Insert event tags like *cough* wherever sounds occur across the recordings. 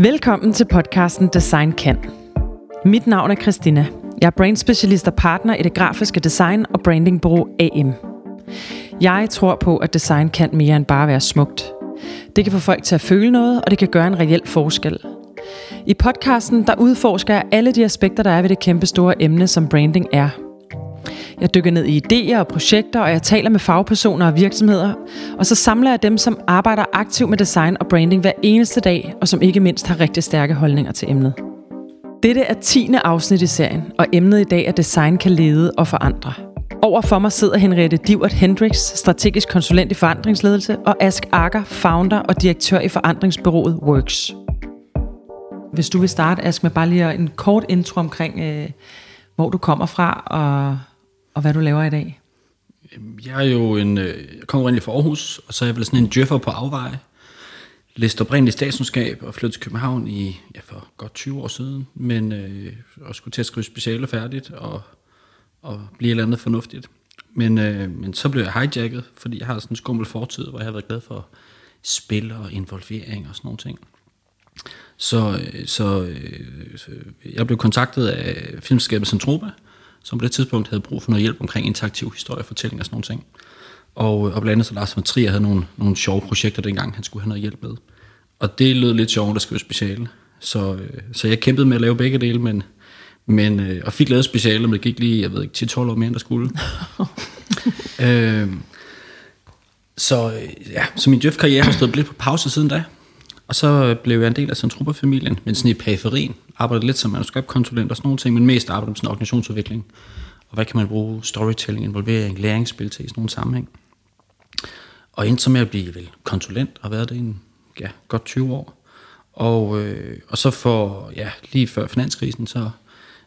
Velkommen til podcasten Design Kan. Mit navn er Christina. Jeg er brandspecialist og partner i det grafiske design og brandingbureau AM. Jeg tror på, at design kan mere end bare være smukt. Det kan få folk til at føle noget, og det kan gøre en reel forskel. I podcasten der udforsker jeg alle de aspekter, der er ved det kæmpe store emne, som branding er – jeg dykker ned i idéer og projekter, og jeg taler med fagpersoner og virksomheder. Og så samler jeg dem, som arbejder aktivt med design og branding hver eneste dag, og som ikke mindst har rigtig stærke holdninger til emnet. Dette er 10. afsnit i serien, og emnet i dag er design kan lede og forandre. Over for mig sidder Henriette Divert Hendricks, strategisk konsulent i forandringsledelse, og Ask Akker, founder og direktør i forandringsbyrået Works. Hvis du vil starte, Ask, med bare lige en kort intro omkring, øh, hvor du kommer fra, og og hvad du laver i dag? Jeg er jo en, øh, jeg kommer egentlig fra Aarhus, og så er jeg vel sådan en djøffer på afveje. Læste oprindeligt statskundskab og flyttede til København i, ja, for godt 20 år siden, men øh, og skulle til at skrive speciale færdigt og, og blive et eller andet fornuftigt. Men, øh, men så blev jeg hijacket, fordi jeg har sådan en skummel fortid, hvor jeg har været glad for spil og involvering og sådan nogle ting. Så, øh, så øh, jeg blev kontaktet af filmskabet Centropa, som på det tidspunkt havde brug for noget hjælp omkring interaktiv historiefortælling og sådan nogle ting. Og, og blandt andet så Lars von Trier havde nogle, nogle sjove projekter dengang, han skulle have noget hjælp med. Og det lød lidt sjovt at skrive speciale. Så, øh, så jeg kæmpede med at lave begge dele, men, men, øh, og fik lavet speciale, men det gik lige, jeg ved ikke, 10-12 år mere, end der skulle. *laughs* øh, så, øh, ja, så min Jeff-karriere har stået lidt på pause siden da. Og så øh, blev jeg en del af Centropa-familien, men sådan i periferien. Arbejdede lidt som manuskriptkonsulent og sådan nogle ting, men mest arbejdede med sådan organisationsudvikling. Og hvad kan man bruge storytelling, involvering, læringsspil til i sådan nogle sammenhæng. Og endte så med at blive vel konsulent, og været det i en, ja, godt 20 år. Og, øh, og så for, ja, lige før finanskrisen, så,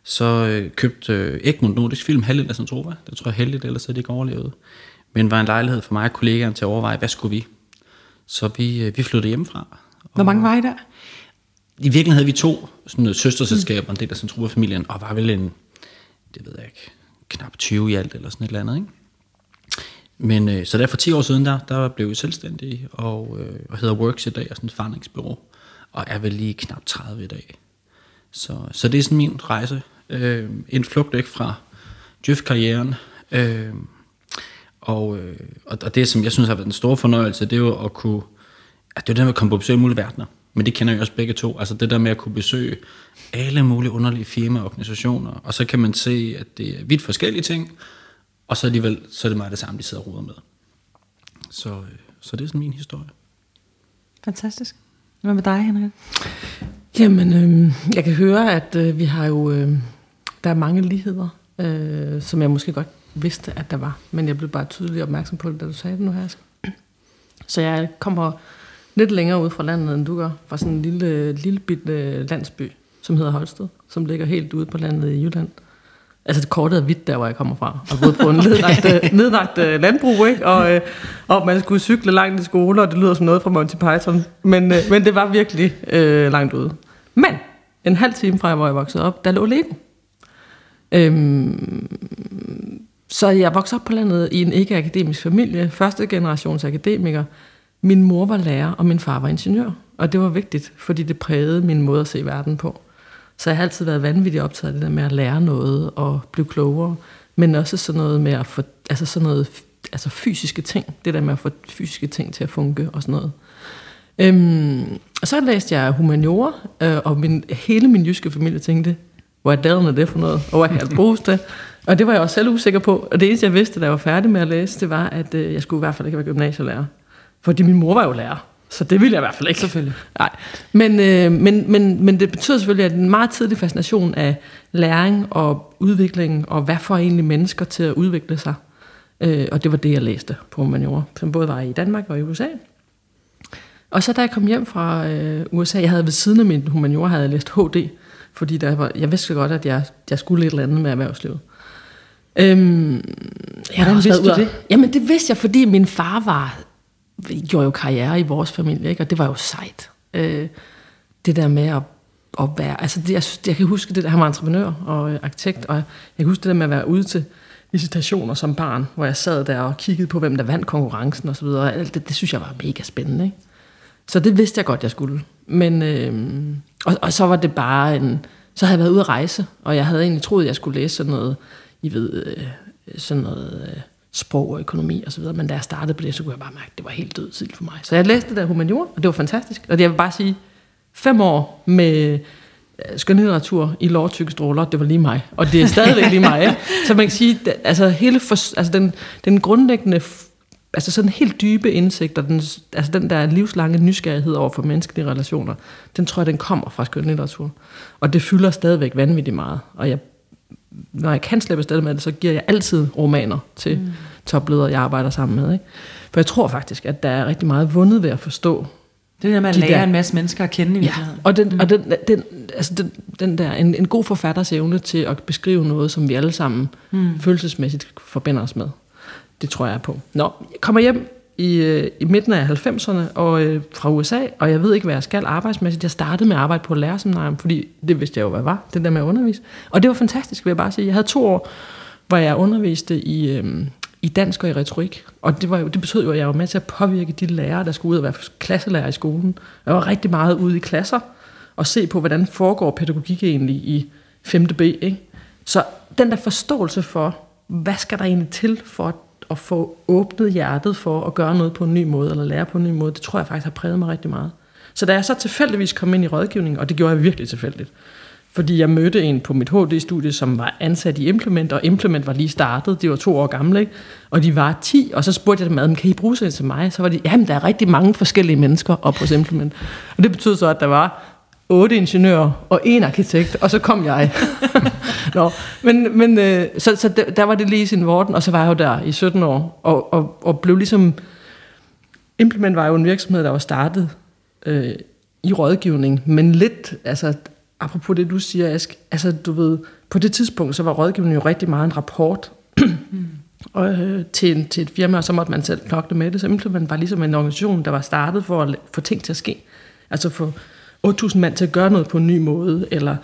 så øh, købte øh, Egmont Nordisk Film halvdelen af Centropa. Det tror jeg heldigt, ellers havde det ikke overlevet. Men var en lejlighed for mig og kollegaerne til at overveje, hvad skulle vi? Så vi, øh, vi flyttede hjemmefra hvor mange var I der? I virkeligheden havde vi to sådan noget søsterselskaber, mm. en del af Centropa-familien, og var vel en, det ved jeg ikke, knap 20 i alt, eller sådan et eller andet, ikke? Men øh, så der for 10 år siden, der, der blev vi selvstændige, og, øh, og hedder Works i dag, og sådan et forandringsbyrå, og er vel lige knap 30 i dag. Så, så det er sådan min rejse. Øh, en flugt væk fra Djøf-karrieren, øh, og, øh, og det, som jeg synes har været en stor fornøjelse, det er jo at kunne det er det med at komme på besøg i mulige verdener. Men det kender jeg også begge to. Altså det der med at kunne besøge alle mulige underlige firmaer og organisationer, og så kan man se, at det er vidt forskellige ting, og så alligevel så er det meget det samme, de sidder og ruder med. Så, øh, så det er sådan min historie. Fantastisk. Hvad med dig, Henrik? Jamen, øh, jeg kan høre, at øh, vi har jo, øh, der er mange ligheder, øh, som jeg måske godt vidste, at der var. Men jeg blev bare tydeligt opmærksom på det, da du sagde det nu her. Så jeg kommer lidt længere ud fra landet, end du gør. Fra sådan en lille, lille bitte landsby, som hedder Holsted, som ligger helt ude på landet i Jylland. Altså det kortet er hvidt der, hvor jeg kommer fra. Og boede på en *laughs* nedlagt, øh, nedlagt uh, landbrug, ikke? Og, og man skulle cykle langt i skole, og det lyder som noget fra Monty Python. Men, men det var virkelig uh, langt ude. Men en halv time fra, hvor jeg voksede op, der lå Lego. Øhm, så jeg voksede op på landet i en ikke-akademisk familie. Første generations akademiker. Min mor var lærer, og min far var ingeniør. Og det var vigtigt, fordi det prægede min måde at se verden på. Så jeg har altid været vanvittigt optaget af det der med at lære noget og blive klogere. Men også sådan noget med at få, altså sådan noget, altså fysiske ting. Det der med at få fysiske ting til at funke og sådan noget. Øhm, og så læste jeg humaniora, øh, og min, hele min jyske familie tænkte, hvor er dalen det for noget, og hvor kan jeg bruges det? Og det var jeg også selv usikker på. Og det eneste, jeg vidste, da jeg var færdig med at læse, det var, at øh, jeg skulle i hvert fald ikke være gymnasielærer. Fordi min mor var jo lærer. Så det ville jeg i hvert fald ikke. Selvfølgelig. Nej. Men, øh, men, men, men det betyder selvfølgelig, at en meget tidlig fascination af læring og udvikling, og hvad får egentlig mennesker til at udvikle sig. Øh, og det var det, jeg læste på humaniora, som både var i Danmark og i USA. Og så da jeg kom hjem fra øh, USA, jeg havde ved siden af min humaniora, havde jeg læst HD, fordi der var, jeg vidste godt, at jeg, jeg skulle et eller andet med erhvervslivet. Øhm, Hvordan vidste du det? Jamen det vidste jeg, fordi min far var gjorde jo karriere i vores familie, ikke? og det var jo sejt. Øh, det der med at, at være, altså det, jeg, synes, jeg kan huske det der, han var entreprenør og øh, arkitekt, og jeg kan huske det der med at være ude til visitationer som barn, hvor jeg sad der og kiggede på, hvem der vandt konkurrencen og så videre, alt det, det synes jeg var mega spændende. Ikke? Så det vidste jeg godt, jeg skulle. Men, øh, og, og så var det bare en... Så havde jeg været ude at rejse, og jeg havde egentlig troet, at jeg skulle læse sådan noget, I ved, øh, sådan noget øh, sprog og økonomi og så videre. Men da jeg startede på det, så kunne jeg bare mærke, at det var helt død tid for mig. Så jeg læste det der humaniora, og det var fantastisk. Og jeg vil bare sige, fem år med øh, skønlitteratur i lovtykke stråler, det var lige mig. Og det er stadigvæk lige mig. Ikke? *laughs* Så man kan sige, altså, hele for, altså den, den grundlæggende altså sådan helt dybe indsigt, og den, altså den der livslange nysgerrighed over for menneskelige relationer, den tror jeg, den kommer fra skønlitteratur. Og det fylder stadigvæk vanvittigt meget. Og jeg, når jeg kan slippe afsted med det, så giver jeg altid romaner til mm. topledere, jeg arbejder sammen med. Ikke? For jeg tror faktisk, at der er rigtig meget vundet ved at forstå det er der med at de lære der, en masse mennesker at kende i ja, og, den, mm. og den, den, altså den, den der, en, en god forfatters evne til at beskrive noget, som vi alle sammen mm. følelsesmæssigt forbinder os med. Det tror jeg på. Nå, jeg kommer hjem i, øh, i midten af 90'erne og, øh, fra USA, og jeg ved ikke, hvad jeg skal arbejdsmæssigt. Jeg startede med at arbejde på lærerseminarium, fordi det vidste jeg jo, hvad jeg var, det der med at undervise. Og det var fantastisk, vil jeg bare sige. Jeg havde to år, hvor jeg underviste i, øh, i dansk og i retorik. Og det, var jo, det betød jo, at jeg var med til at påvirke de lærere, der skulle ud og være klasselærer i skolen. Jeg var rigtig meget ude i klasser og se på, hvordan foregår pædagogik egentlig i 5. B. Ikke? Så den der forståelse for, hvad skal der egentlig til for at at få åbnet hjertet for at gøre noget på en ny måde, eller lære på en ny måde, det tror jeg faktisk har præget mig rigtig meget. Så da jeg så tilfældigvis kom ind i rådgivning, og det gjorde jeg virkelig tilfældigt, fordi jeg mødte en på mit HD-studie, som var ansat i Implement, og Implement var lige startet, de var to år gamle, ikke? og de var 10, og så spurgte jeg dem, kan I bruge sig til mig? Så var de, jamen der er rigtig mange forskellige mennesker op hos Implement. Og det betød så, at der var otte ingeniører og en arkitekt, og så kom jeg. *laughs* Nå, men, men øh, så, så der, der var det lige i sin vorden, og så var jeg jo der i 17 år, og, og, og blev ligesom... Implement var jo en virksomhed, der var startet øh, i rådgivning, men lidt, altså apropos det, du siger, Ask, altså du ved, på det tidspunkt, så var rådgivning jo rigtig meget en rapport, mm. og, øh, til, en, til et firma, og så måtte man selv knokle med det. Så Implement var ligesom en organisation, der var startet for at få ting til at ske. Altså for 8.000 mand til at gøre noget på en ny måde, eller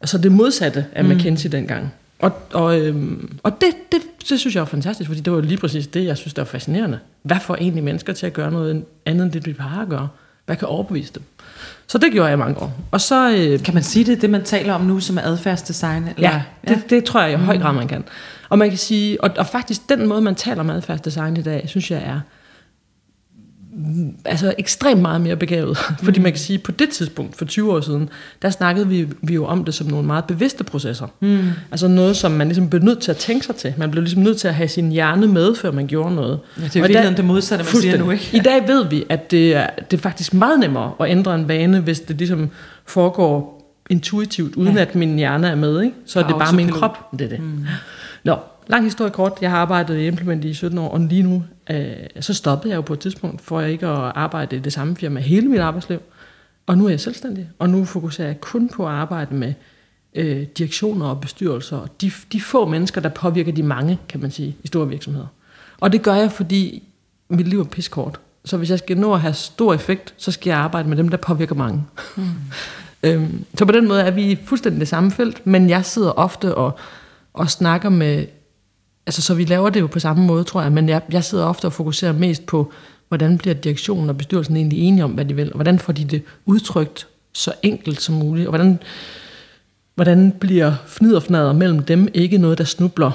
altså det modsatte af mm. McKinsey dengang. Og, og, øhm, og det, det, det synes jeg var fantastisk, fordi det var lige præcis det, jeg synes, der var fascinerende. Hvad får egentlig mennesker til at gøre noget andet end det, de har at gøre? Hvad kan overbevise dem? Så det gjorde jeg mange år. Og så, øh, kan man sige det, det man taler om nu, som er adfærdsdesign? Eller? Ja, det, ja. det tror jeg i høj grad, man kan. Og man kan sige, og, og faktisk den måde, man taler om adfærdsdesign i dag, synes jeg er altså ekstremt meget mere begavet. *laughs* Fordi man kan sige, på det tidspunkt, for 20 år siden, der snakkede vi, vi jo om det som nogle meget bevidste processer. Mm. Altså noget, som man ligesom blev nødt til at tænke sig til. Man blev ligesom nødt til at have sin hjerne med, før man gjorde noget. Ja, det er virkelig det modsatte, man siger nu, ikke? I dag ved vi, at det er, det er faktisk meget nemmere at ændre en vane, hvis det ligesom foregår intuitivt, uden ja. at min hjerne er med. Ikke? Så er det bare min krop, det er det. Mm. Nå, lang historie kort. Jeg har arbejdet i Implement i 17 år, og lige nu, øh, så stoppede jeg jo på et tidspunkt, for jeg ikke at arbejde i det samme firma hele mit arbejdsliv. Og nu er jeg selvstændig, og nu fokuserer jeg kun på at arbejde med øh, direktioner og bestyrelser. Og de, de få mennesker, der påvirker de mange, kan man sige, i store virksomheder. Og det gør jeg, fordi mit liv er piskort. Så hvis jeg skal nå at have stor effekt, så skal jeg arbejde med dem, der påvirker mange. Mm. *laughs* øhm, så på den måde er vi fuldstændig det samme felt, men jeg sidder ofte og, og snakker med altså, så vi laver det jo på samme måde, tror jeg, men jeg, jeg sidder ofte og fokuserer mest på, hvordan bliver direktionen og bestyrelsen egentlig enige om, hvad de vil, og hvordan får de det udtrykt så enkelt som muligt, og hvordan, hvordan bliver fnid og fnader mellem dem ikke noget, der snubler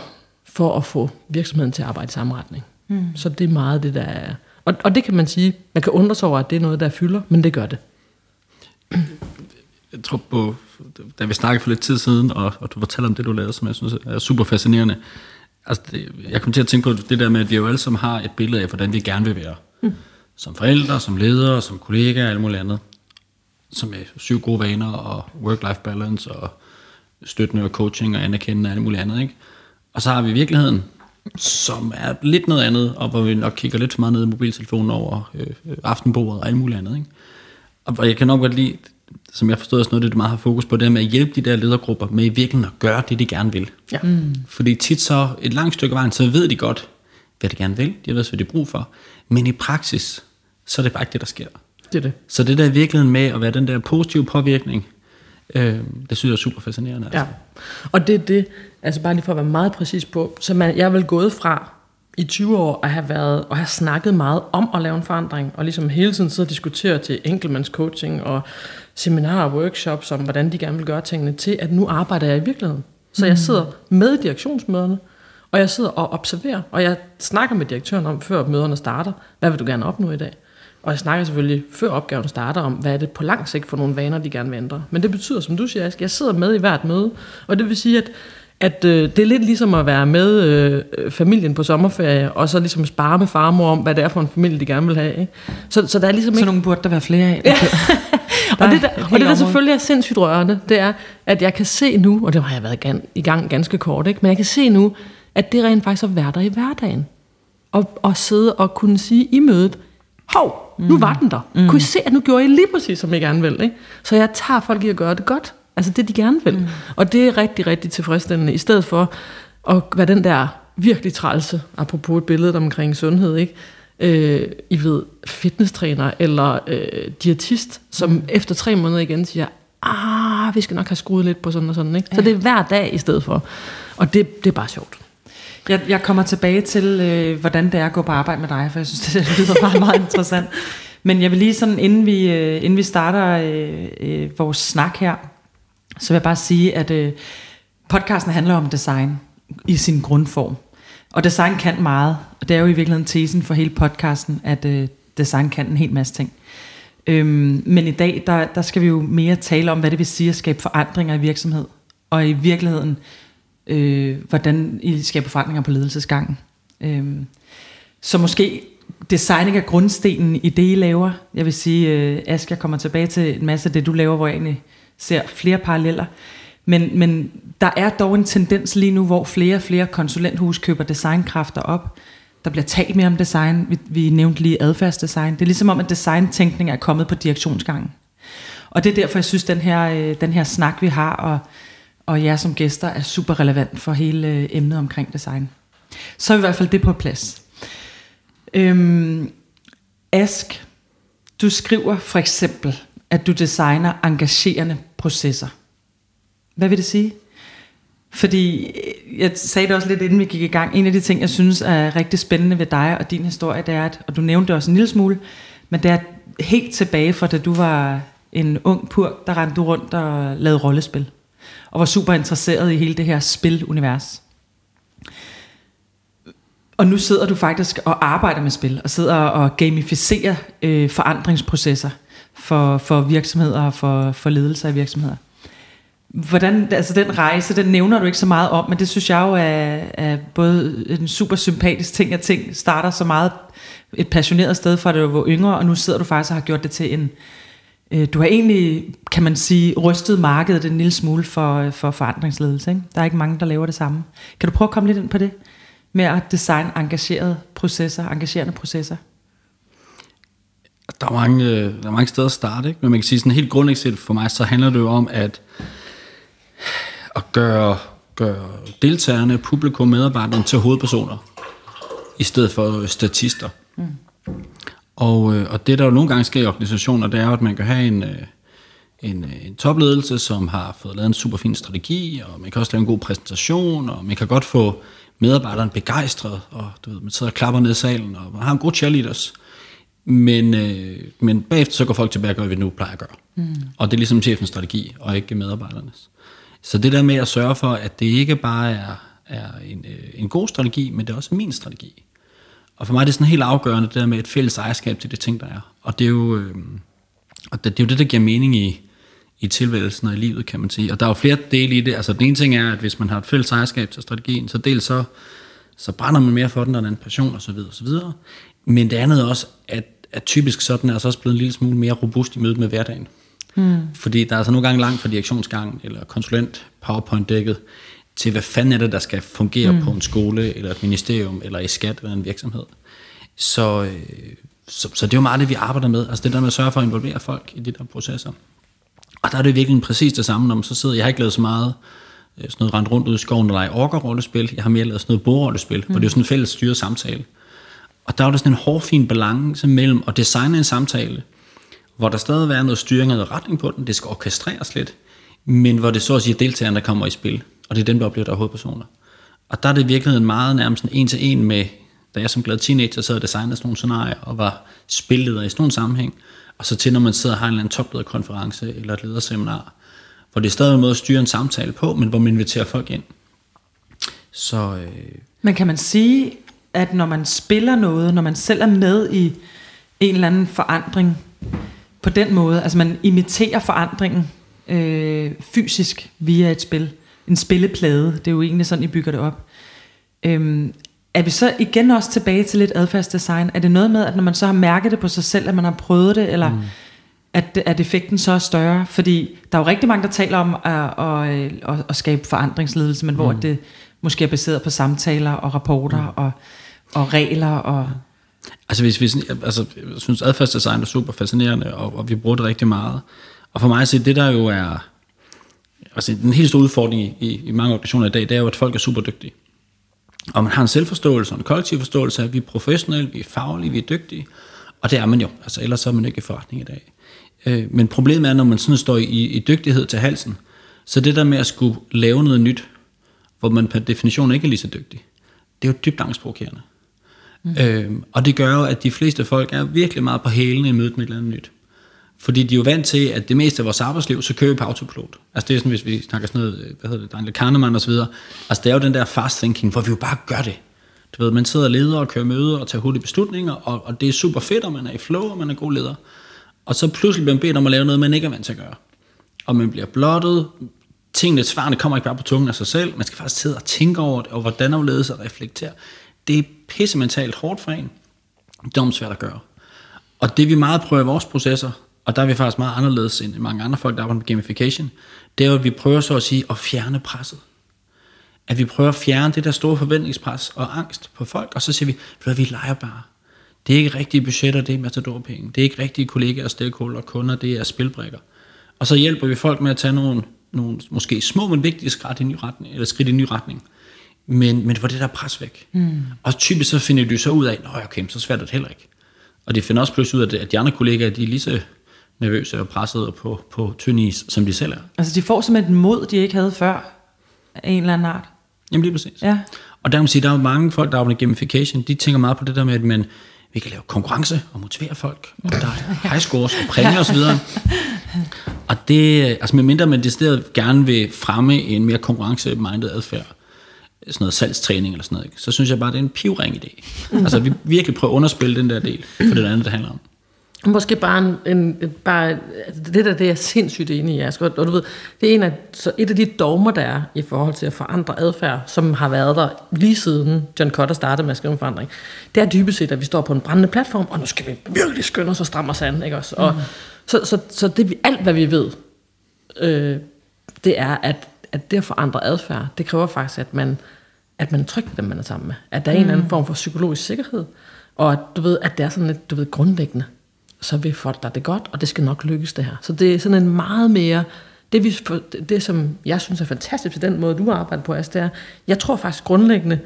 for at få virksomheden til at arbejde i samme retning. Mm. Så det er meget det, der er... Og, og det kan man sige, man kan undre sig over, at det er noget, der fylder, men det gør det. Jeg tror på, da vi snakkede for lidt tid siden, og, og du fortæller om det, du lavede, som jeg synes er super fascinerende, Altså, det, jeg kom til at tænke på det der med, at vi jo alle sammen har et billede af, hvordan vi gerne vil være. Mm. Som forældre, som ledere, som kollegaer og alt muligt andet. Som er syv gode vaner og work-life balance og støttende og coaching og anerkendende og alt muligt andet. Ikke? Og så har vi virkeligheden, som er lidt noget andet, og hvor vi nok kigger lidt for meget ned i mobiltelefonen over øh, aftenbordet og alt muligt andet. Ikke? Og jeg kan nok godt lide som jeg forstår også noget, det du meget har fokus på, det er med at hjælpe de der ledergrupper med i virkeligheden at gøre det, de gerne vil. Ja. Mm. Fordi tit så, et langt stykke vejen, så ved de godt, hvad de gerne vil, de ved, hvad de har brug for, men i praksis, så er det bare ikke det, der sker. Det er det. Så det der i virkeligheden med at være den der positive påvirkning, øh, det synes jeg er super fascinerende. Altså. Ja, og det er det, altså bare lige for at være meget præcis på, så man, jeg er vel gået fra i 20 år at have været og have snakket meget om at lave en forandring, og ligesom hele tiden sidde og diskutere til enkeltmandscoaching og seminarer og workshops om, hvordan de gerne vil gøre tingene, til at nu arbejder jeg i virkeligheden. Så jeg sidder med i direktionsmøderne, og jeg sidder og observerer, og jeg snakker med direktøren om, før møderne starter, hvad vil du gerne opnå i dag? Og jeg snakker selvfølgelig, før opgaven starter, om, hvad er det på lang sigt for nogle vaner, de gerne vil ændre. Men det betyder, som du siger, at jeg sidder med i hvert møde, og det vil sige, at at øh, det er lidt ligesom at være med øh, familien på sommerferie, og så ligesom spare med farmor om, hvad det er for en familie, de gerne vil have. Ikke? Så, så der er ligesom så ikke... nogle burde der være flere af. Ja. *laughs* og det, der, og det, der selvfølgelig er sindssygt rørende, det er, at jeg kan se nu, og det har jeg været gan, i gang ganske kort, ikke? men jeg kan se nu, at det rent faktisk er være der i hverdagen. Og, og sidde og kunne sige i mødet, hov, nu mm. var den der. Mm. Kunne I se, at nu gjorde I lige præcis, som I gerne vil. Ikke? Så jeg tager folk i at gøre det godt. Altså det, de gerne vil. Mm. Og det er rigtig, rigtig tilfredsstillende, i stedet for at være den der virkelig trælse, apropos et billede omkring sundhed, ikke? Øh, I ved, fitnesstræner eller øh, diætist, som mm. efter tre måneder igen siger, ah, vi skal nok have skruet lidt på sådan og sådan. Ikke? Så det er hver dag i stedet for. Og det, det er bare sjovt. Jeg, jeg kommer tilbage til, øh, hvordan det er at gå på arbejde med dig, for jeg synes, det *laughs* lyder meget, meget interessant. Men jeg vil lige sådan, inden vi, øh, inden vi starter øh, øh, vores snak her, så vil jeg bare sige, at øh, podcasten handler om design i sin grundform. Og design kan meget, og det er jo i virkeligheden tesen for hele podcasten, at øh, design kan en hel masse ting. Øhm, men i dag, der, der skal vi jo mere tale om, hvad det vil sige at skabe forandringer i virksomhed. Og i virkeligheden, øh, hvordan I skaber forandringer på ledelsesgangen. Øhm, så måske designing er grundstenen i det, I laver. Jeg vil sige, øh, Ask, jeg kommer tilbage til en masse af det, du laver, hvor jeg egentlig ser flere paralleller. Men, men der er dog en tendens lige nu, hvor flere og flere konsulenthus køber designkræfter op. Der bliver talt mere om design. Vi, vi nævnte lige adfærdsdesign. Det er ligesom om, at designtænkning er kommet på direktionsgangen. Og det er derfor, jeg synes, den her, øh, den her snak, vi har, og, og jer som gæster, er super relevant for hele øh, emnet omkring design. Så er i hvert fald det på plads. Øhm, Ask, du skriver for eksempel, at du designer engagerende processer. Hvad vil det sige? Fordi øh, jeg sagde det også lidt inden vi gik i gang. En af de ting, jeg synes er rigtig spændende ved dig og din historie, det er, at, og du nævnte det også en lille smule, men det er helt tilbage fra, da du var en ung pur, der rendte rundt og lavede rollespil. Og var super interesseret i hele det her spilunivers. Og nu sidder du faktisk og arbejder med spil, og sidder og gamificerer øh, forandringsprocesser for, for virksomheder og for, for ledelser af virksomheder. Hvordan, altså den rejse, den nævner du ikke så meget om, men det synes jeg jo er, er både en super sympatisk ting, at ting starter så meget et passioneret sted fra, at du var yngre, og nu sidder du faktisk og har gjort det til en, øh, du har egentlig, kan man sige, rystet markedet en lille smule for, øh, for forandringsledelse. Ikke? Der er ikke mange, der laver det samme. Kan du prøve at komme lidt ind på det? Med at designe engagerede processer, engagerende processer? Der er mange, øh, der er mange steder at starte, ikke? men man kan sige sådan helt grundlæggende for mig, så handler det jo om at, at gøre, gøre deltagerne, publikum, medarbejderne til hovedpersoner, i stedet for statister. Mm. Og, øh, og det der jo nogle gange sker i organisationer, det er at man kan have en, øh, en, en topledelse, som har fået lavet en super fin strategi, og man kan også lave en god præsentation, og man kan godt få medarbejderen begejstret, og du ved, man sidder og klapper ned i salen, og man har en god cheerleaders. Men, øh, men bagefter så går folk tilbage og gør, hvad vi nu plejer at gøre. Mm. Og det er ligesom chefens strategi, og ikke medarbejdernes. Så det der med at sørge for, at det ikke bare er, er en, øh, en god strategi, men det er også min strategi. Og for mig er det sådan helt afgørende, det der med et fælles ejerskab til det ting, der er. Og det er jo, øh, og det, det er jo det, der giver mening i, i tilværelsen og i livet, kan man sige. Og der er jo flere dele i det. Altså den ene ting er, at hvis man har et fælles ejerskab til strategien, så dels så, så brænder man mere for den, og den passion osv. osv. Men det andet er også, at er typisk sådan, er så også blevet en lille smule mere robust i mødet med hverdagen. Mm. Fordi der er altså nogle gange langt fra direktionsgangen, eller konsulent PowerPoint-dækket, til hvad fanden er det, der skal fungere mm. på en skole, eller et ministerium, eller i skat, eller en virksomhed. Så, øh, så, så det er jo meget det, vi arbejder med. Altså det der med at sørge for at involvere folk i de der processer. Og der er det virkelig præcis det samme, når man så sidder, jeg har ikke lavet så meget øh, sådan noget rent rundt ud i skoven, eller i orker-rollespil. Jeg har mere lavet sådan noget bordrollespil, mm. hvor det er jo sådan en fælles styret samtale. Og der er der sådan en hårfin balance mellem at designe en samtale, hvor der stadig er noget styring og noget retning på den, det skal orkestreres lidt, men hvor det så at sige deltagerne, der kommer i spil, og det er dem, der oplever, der er hovedpersoner. Og der er det i virkeligheden meget nærmest en til en med, da jeg som glad teenager sad og designede sådan nogle scenarier, og var spilleder i sådan nogle sammenhæng, og så til når man sidder og har en eller anden toplederkonference, eller et lederseminar, hvor det er stadig en måde at styre en samtale på, men hvor man inviterer folk ind. Så, øh, Men kan man sige, at når man spiller noget, når man selv er med i en eller anden forandring på den måde, altså man imiterer forandringen øh, fysisk via et spil, en spilleplade, det er jo egentlig sådan, I bygger det op. Øhm, er vi så igen også tilbage til lidt adfærdsdesign? Er det noget med, at når man så har mærket det på sig selv, at man har prøvet det, eller mm. at, at effekten så er større? Fordi der er jo rigtig mange, der taler om at, at, at, at skabe forandringsledelse, men mm. hvor det måske er baseret på samtaler og rapporter mm. og, og regler og... Altså, hvis vi, altså, jeg synes, adfærdsdesign er super fascinerende, og, og vi bruger det rigtig meget. Og for mig at se, det der jo er... Altså, den helt store udfordring i, i, i mange organisationer i dag, det er jo, at folk er super dygtige. Og man har en selvforståelse og en kollektiv forståelse af, at vi er professionelle, vi er faglige, vi er dygtige. Og det er man jo. Altså, ellers er man ikke i forretning i dag. Øh, men problemet er, når man sådan står i, i dygtighed til halsen, så det der med at skulle lave noget nyt, hvor man per definition ikke er lige så dygtig, det er jo dybt angstprovokerende. Mm. Øhm, og det gør jo, at de fleste folk er virkelig meget på hælene i mødet med et eller andet nyt. Fordi de er jo vant til, at det meste af vores arbejdsliv, så kører vi på autopilot. Altså det er sådan, hvis vi snakker sådan noget, øh, hvad hedder det, Daniel Kahneman og så videre. Altså det er jo den der fast thinking, hvor vi jo bare gør det. Du ved, man sidder og leder og kører møder og tager hurtige beslutninger, og, og det er super fedt, og man er i flow, og man er god leder. Og så pludselig bliver man bedt om at lave noget, man ikke er vant til at gøre. Og man bliver blottet, tingene, svarene kommer ikke bare på tungen af sig selv, man skal faktisk sidde og tænke over det, og hvordan afledes og reflektere. Det er pissementalt hårdt for en. Det er svært at gøre. Og det vi meget prøver i vores processer, og der er vi faktisk meget anderledes end mange andre folk, der arbejder med gamification, det er jo, at vi prøver så at sige at fjerne presset. At vi prøver at fjerne det der store forventningspres og angst på folk, og så siger vi, at vi leger bare. Det er ikke rigtige budgetter, det er matadorpenge. Det er ikke rigtige kollegaer, stakeholder, kunder, det er spilbrikker. Og så hjælper vi folk med at tage nogle, nogle måske små, men vigtige skridt i en ny retning, eller skridt i en ny retning. Men, men hvor det der pres væk. Mm. Og typisk så finder de så ud af, at okay, så svært er det heller ikke. Og de finder også pludselig ud af, at de andre kollegaer, de er lige så nervøse og pressede på, på tynd is, som de selv er. Altså de får simpelthen et mod, de ikke havde før, af en eller anden art. Jamen lige præcis. Ja. Og der må sige, der er mange folk, der arbejder med gamification, de tænker meget på det der med, at man, vi kan lave konkurrence og motivere folk, og der er high scores og præmier osv. *laughs* Og det, altså medmindre man decideret gerne vil fremme en mere konkurrence-minded adfærd, sådan noget salgstræning eller sådan noget, så synes jeg bare, det er en pivring idé. Altså vi virkelig prøver at underspille den der del, for det andet, det handler om. Måske bare, en, en, bare altså det der, det er sindssygt enig i, Asger. Og du ved, det er en af, så et af de dogmer, der er i forhold til at forandre adfærd, som har været der lige siden John Cutter startede med at skrive en forandring. Det er dybest set, at vi står på en brændende platform, og nu skal vi virkelig skynde os og stramme os an. Ikke også? Og, mm. Så, så, så det, alt, hvad vi ved, øh, det er, at, at det at forandre adfærd, det kræver faktisk, at man, at man trykker dem, man er sammen med. At der er mm. en eller anden form for psykologisk sikkerhed, og at du ved, at det er sådan lidt, du ved, grundlæggende så vil folk der det godt, og det skal nok lykkes det her. Så det er sådan en meget mere, det, vi, det som jeg synes er fantastisk ved den måde, du arbejder på, As, det er, jeg tror faktisk grundlæggende,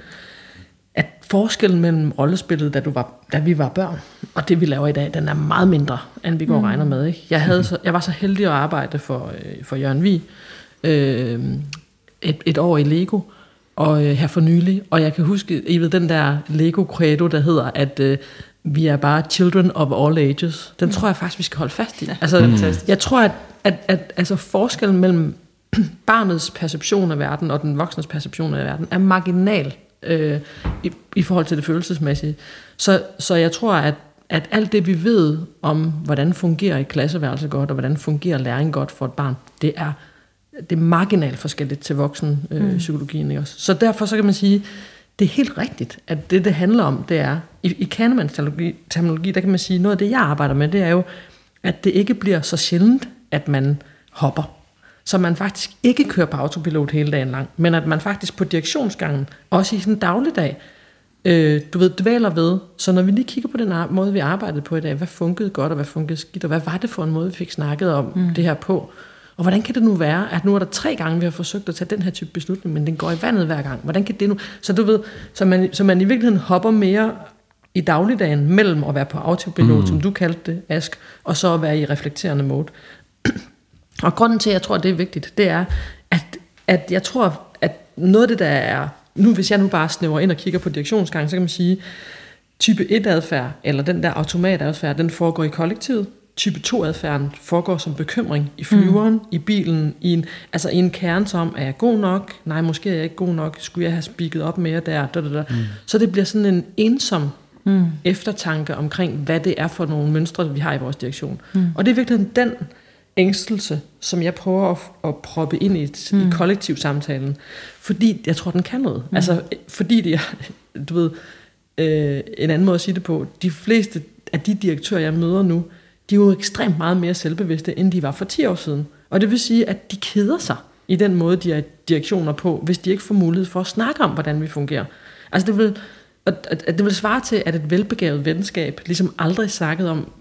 at forskellen mellem rollespillet, da, du var, da vi var børn, og det vi laver i dag, den er meget mindre, end vi går mm. regner med. Ikke? Jeg, havde så, jeg var så heldig at arbejde for, øh, for Jørgen Vig øh, et, et år i Lego, og øh, her for nylig, og jeg kan huske, I ved den der Lego credo, der hedder, at øh, vi er bare children of all ages. Den mm. tror jeg faktisk, vi skal holde fast i. Altså, mm. Jeg tror, at, at, at altså forskellen mellem *clears throat* barnets perception af verden og den voksnes perception af verden er marginal øh, i, i forhold til det følelsesmæssige. Så, så jeg tror, at, at alt det, vi ved om, hvordan fungerer et klasseværelse godt, og hvordan fungerer læring godt for et barn, det er, det er marginalt forskelligt til voksen øh, mm. også? Så derfor så kan man sige, det er helt rigtigt, at det, det handler om, det er, i, i Kahnemans terminologi, der kan man sige, noget af det, jeg arbejder med, det er jo, at det ikke bliver så sjældent, at man hopper. Så man faktisk ikke kører på autopilot hele dagen lang, men at man faktisk på direktionsgangen, også i sådan en dagligdag, øh, du ved, dvæler ved. Så når vi lige kigger på den måde, vi arbejdede på i dag, hvad fungerede godt, og hvad fungerede skidt, og hvad var det for en måde, vi fik snakket om mm. det her på, og hvordan kan det nu være, at nu er der tre gange, vi har forsøgt at tage den her type beslutning, men den går i vandet hver gang. Hvordan kan det nu? Så du ved, så man, så man i virkeligheden hopper mere i dagligdagen mellem at være på autopilot, mm. som du kaldte det, Ask, og så at være i reflekterende mode. *clears throat* og grunden til, at jeg tror, at det er vigtigt, det er, at, at jeg tror, at noget af det, der er nu hvis jeg nu bare snæver ind og kigger på direktionsgangen, så kan man sige, type 1 adfærd, eller den der automatadfærd, den foregår i kollektivet. Type 2 adfærden foregår som bekymring i flyveren, mm. i bilen, i en, altså i en kerne som, er jeg god nok? Nej, måske er jeg ikke god nok. Skulle jeg have spikket op mere der? Da, da, da. Mm. Så det bliver sådan en ensom mm. eftertanke omkring, hvad det er for nogle mønstre, vi har i vores direktion. Mm. Og det er virkelig den ængstelse, som jeg prøver at, at proppe ind i, et, mm. i kollektiv samtalen. Fordi jeg tror, den kan noget. Mm. Altså, fordi det er, du ved, øh, en anden måde at sige det på, de fleste af de direktører, jeg møder nu, de er jo ekstremt meget mere selvbevidste, end de var for 10 år siden. Og det vil sige, at de keder sig i den måde, de er direktioner på, hvis de ikke får mulighed for at snakke om, hvordan vi fungerer. Altså det vil, at det vil svare til, at et velbegavet venskab ligesom aldrig snakket om,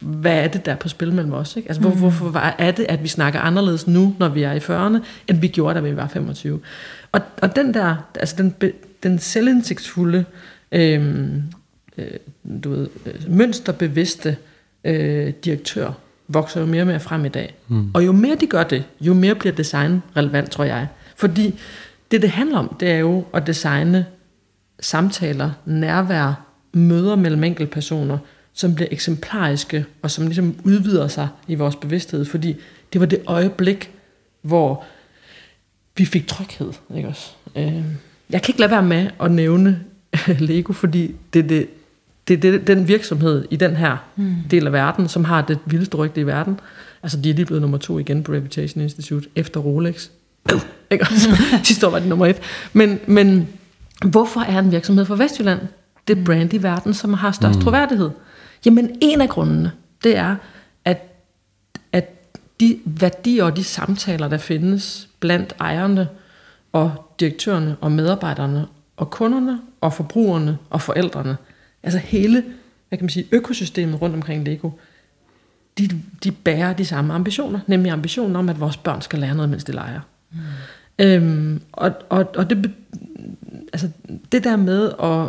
hvad er det, der er på spil mellem os? Ikke? Altså, hvor, mm. hvorfor er det, at vi snakker anderledes nu, når vi er i 40'erne, end vi gjorde, da vi var 25? Og, og den der, altså den, den selvindsigtsfulde, øhm, øh, du ved, øh, mønsterbevidste øh, direktør, vokser jo mere og mere frem i dag. Mm. Og jo mere de gør det, jo mere bliver design relevant, tror jeg. Fordi det, det handler om, det er jo at designe samtaler, nærvær, møder mellem enkelte personer, som bliver eksemplariske, og som ligesom udvider sig i vores bevidsthed, fordi det var det øjeblik, hvor vi fik tryghed. Ikke også? Øh, jeg kan ikke lade være med at nævne *laughs* Lego, fordi det er det, det, det, den virksomhed i den her mm. del af verden, som har det vildeste rygte i verden. Altså, de er lige blevet nummer to igen på Reputation Institute, efter Rolex. *clears throat* ikke også? *laughs* Sidste år var det nummer et. Men, men hvorfor er en virksomhed fra Vestjylland det brand i verden, som har størst mm. troværdighed? Jamen en af grundene, det er, at, at de værdier og de samtaler, der findes blandt ejerne og direktørerne og medarbejderne og kunderne og forbrugerne og forældrene, altså hele hvad kan man sige, økosystemet rundt omkring Lego, de, de bærer de samme ambitioner, nemlig ambitionen om, at vores børn skal lære noget, mens de leger. Mm. Øhm, og, og, og det, altså, det der med at,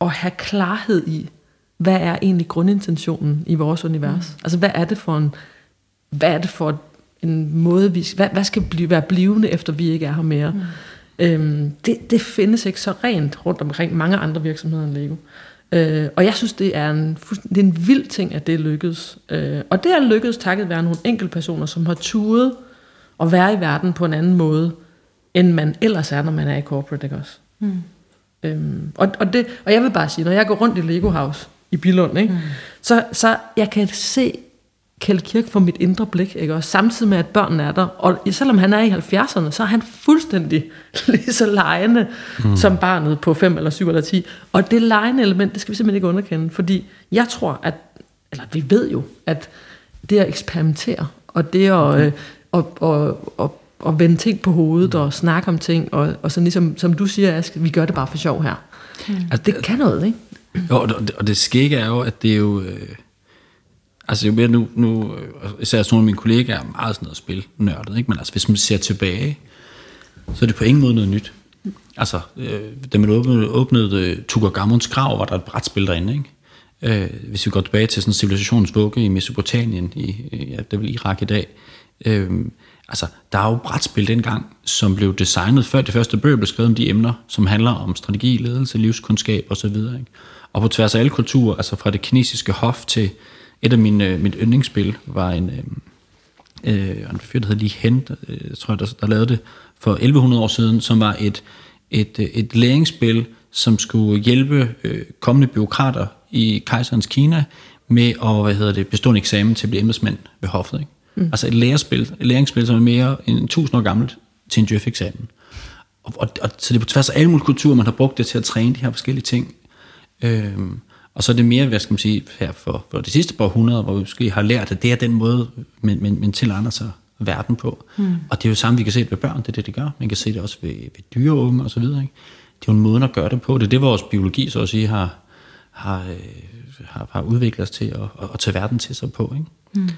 at have klarhed i, hvad er egentlig grundintentionen i vores univers? Mm. Altså, hvad er det for en, hvad er det for en måde, vi, hvad, hvad skal blive, være blivende, efter vi ikke er her mere? Mm. Øhm, det, det findes ikke så rent rundt omkring mange andre virksomheder end Lego. Øh, og jeg synes, det er, en, det er en vild ting, at det lykkedes. Øh, og det er lykkedes takket være nogle enkelte personer, som har turet at være i verden på en anden måde, end man ellers er, når man er i corporate, ikke også? Mm. Øhm, og, og, det, og jeg vil bare sige, når jeg går rundt i Lego House, i Bilund, ikke? Mm. Så, så jeg kan se Kjeld Kirk for mit indre blik, ikke? og samtidig med, at børnene er der. Og selvom han er i 70'erne, så er han fuldstændig *laughs* lige så lejende mm. som barnet på 5 eller 7 eller 10. Og det lejende element, det skal vi simpelthen ikke underkende, fordi jeg tror, at, eller vi ved jo, at det at eksperimentere, og det at, okay. øh, og, og, og, og vende ting på hovedet, mm. og snakke om ting, og, og så ligesom, som du siger, Aske, vi gør det bare for sjov her. Mm. Altså, det kan noget, ikke? Jo, og det, og det skægge er jo, at det er jo... Øh, altså jo mere nu, nu øh, især sådan nogle af mine kollegaer er meget sådan noget spil nørdet, ikke? men altså hvis man ser tilbage, så er det på ingen måde noget nyt. Altså, øh, da man åbnede, åbnede øh, uh, Tutankhamons grav, var der et brætspil derinde, ikke? Øh, hvis vi går tilbage til sådan civilisationens vugge i Mesopotamien, i, ja, det er vel Irak i dag, øh, altså, der er jo brætspil dengang, som blev designet før de første bøger blev skrevet om de emner, som handler om strategi, ledelse, livskundskab osv., ikke? Og på tværs af alle kulturer, altså fra det kinesiske hof til et af mine, øh, mit yndlingsspil, var en, øh, øh en fyr, der hedder Lee Hen, øh, jeg tror, der, der lavede det for 1100 år siden, som var et, et, øh, et læringsspil, som skulle hjælpe øh, kommende byråkrater i kejserens Kina med at hvad hedder det, bestå en eksamen til at blive embedsmænd ved hoffet. Ikke? Mm. Altså et lærespil, et læringsspil, som er mere end 1000 år gammelt til en djøf-eksamen. Og, og, og, så det er på tværs af alle mulige kulturer, man har brugt det til at træne de her forskellige ting. Øhm, og så er det mere, hvad skal man sige, her for, for de sidste par hundrede, hvor vi måske har lært, at det er den måde, man, man, man tilegner sig verden på. Mm. Og det er jo samme, vi kan se det ved børn, det er det, det gør. Man kan se det også ved, ved dyreunge og så videre. Ikke? Det er jo en måde at gøre det på. Det er det, vores biologi, så at sige, har, har, øh, har, har udviklet os til at, at, tage verden til sig på. Ikke? Mm.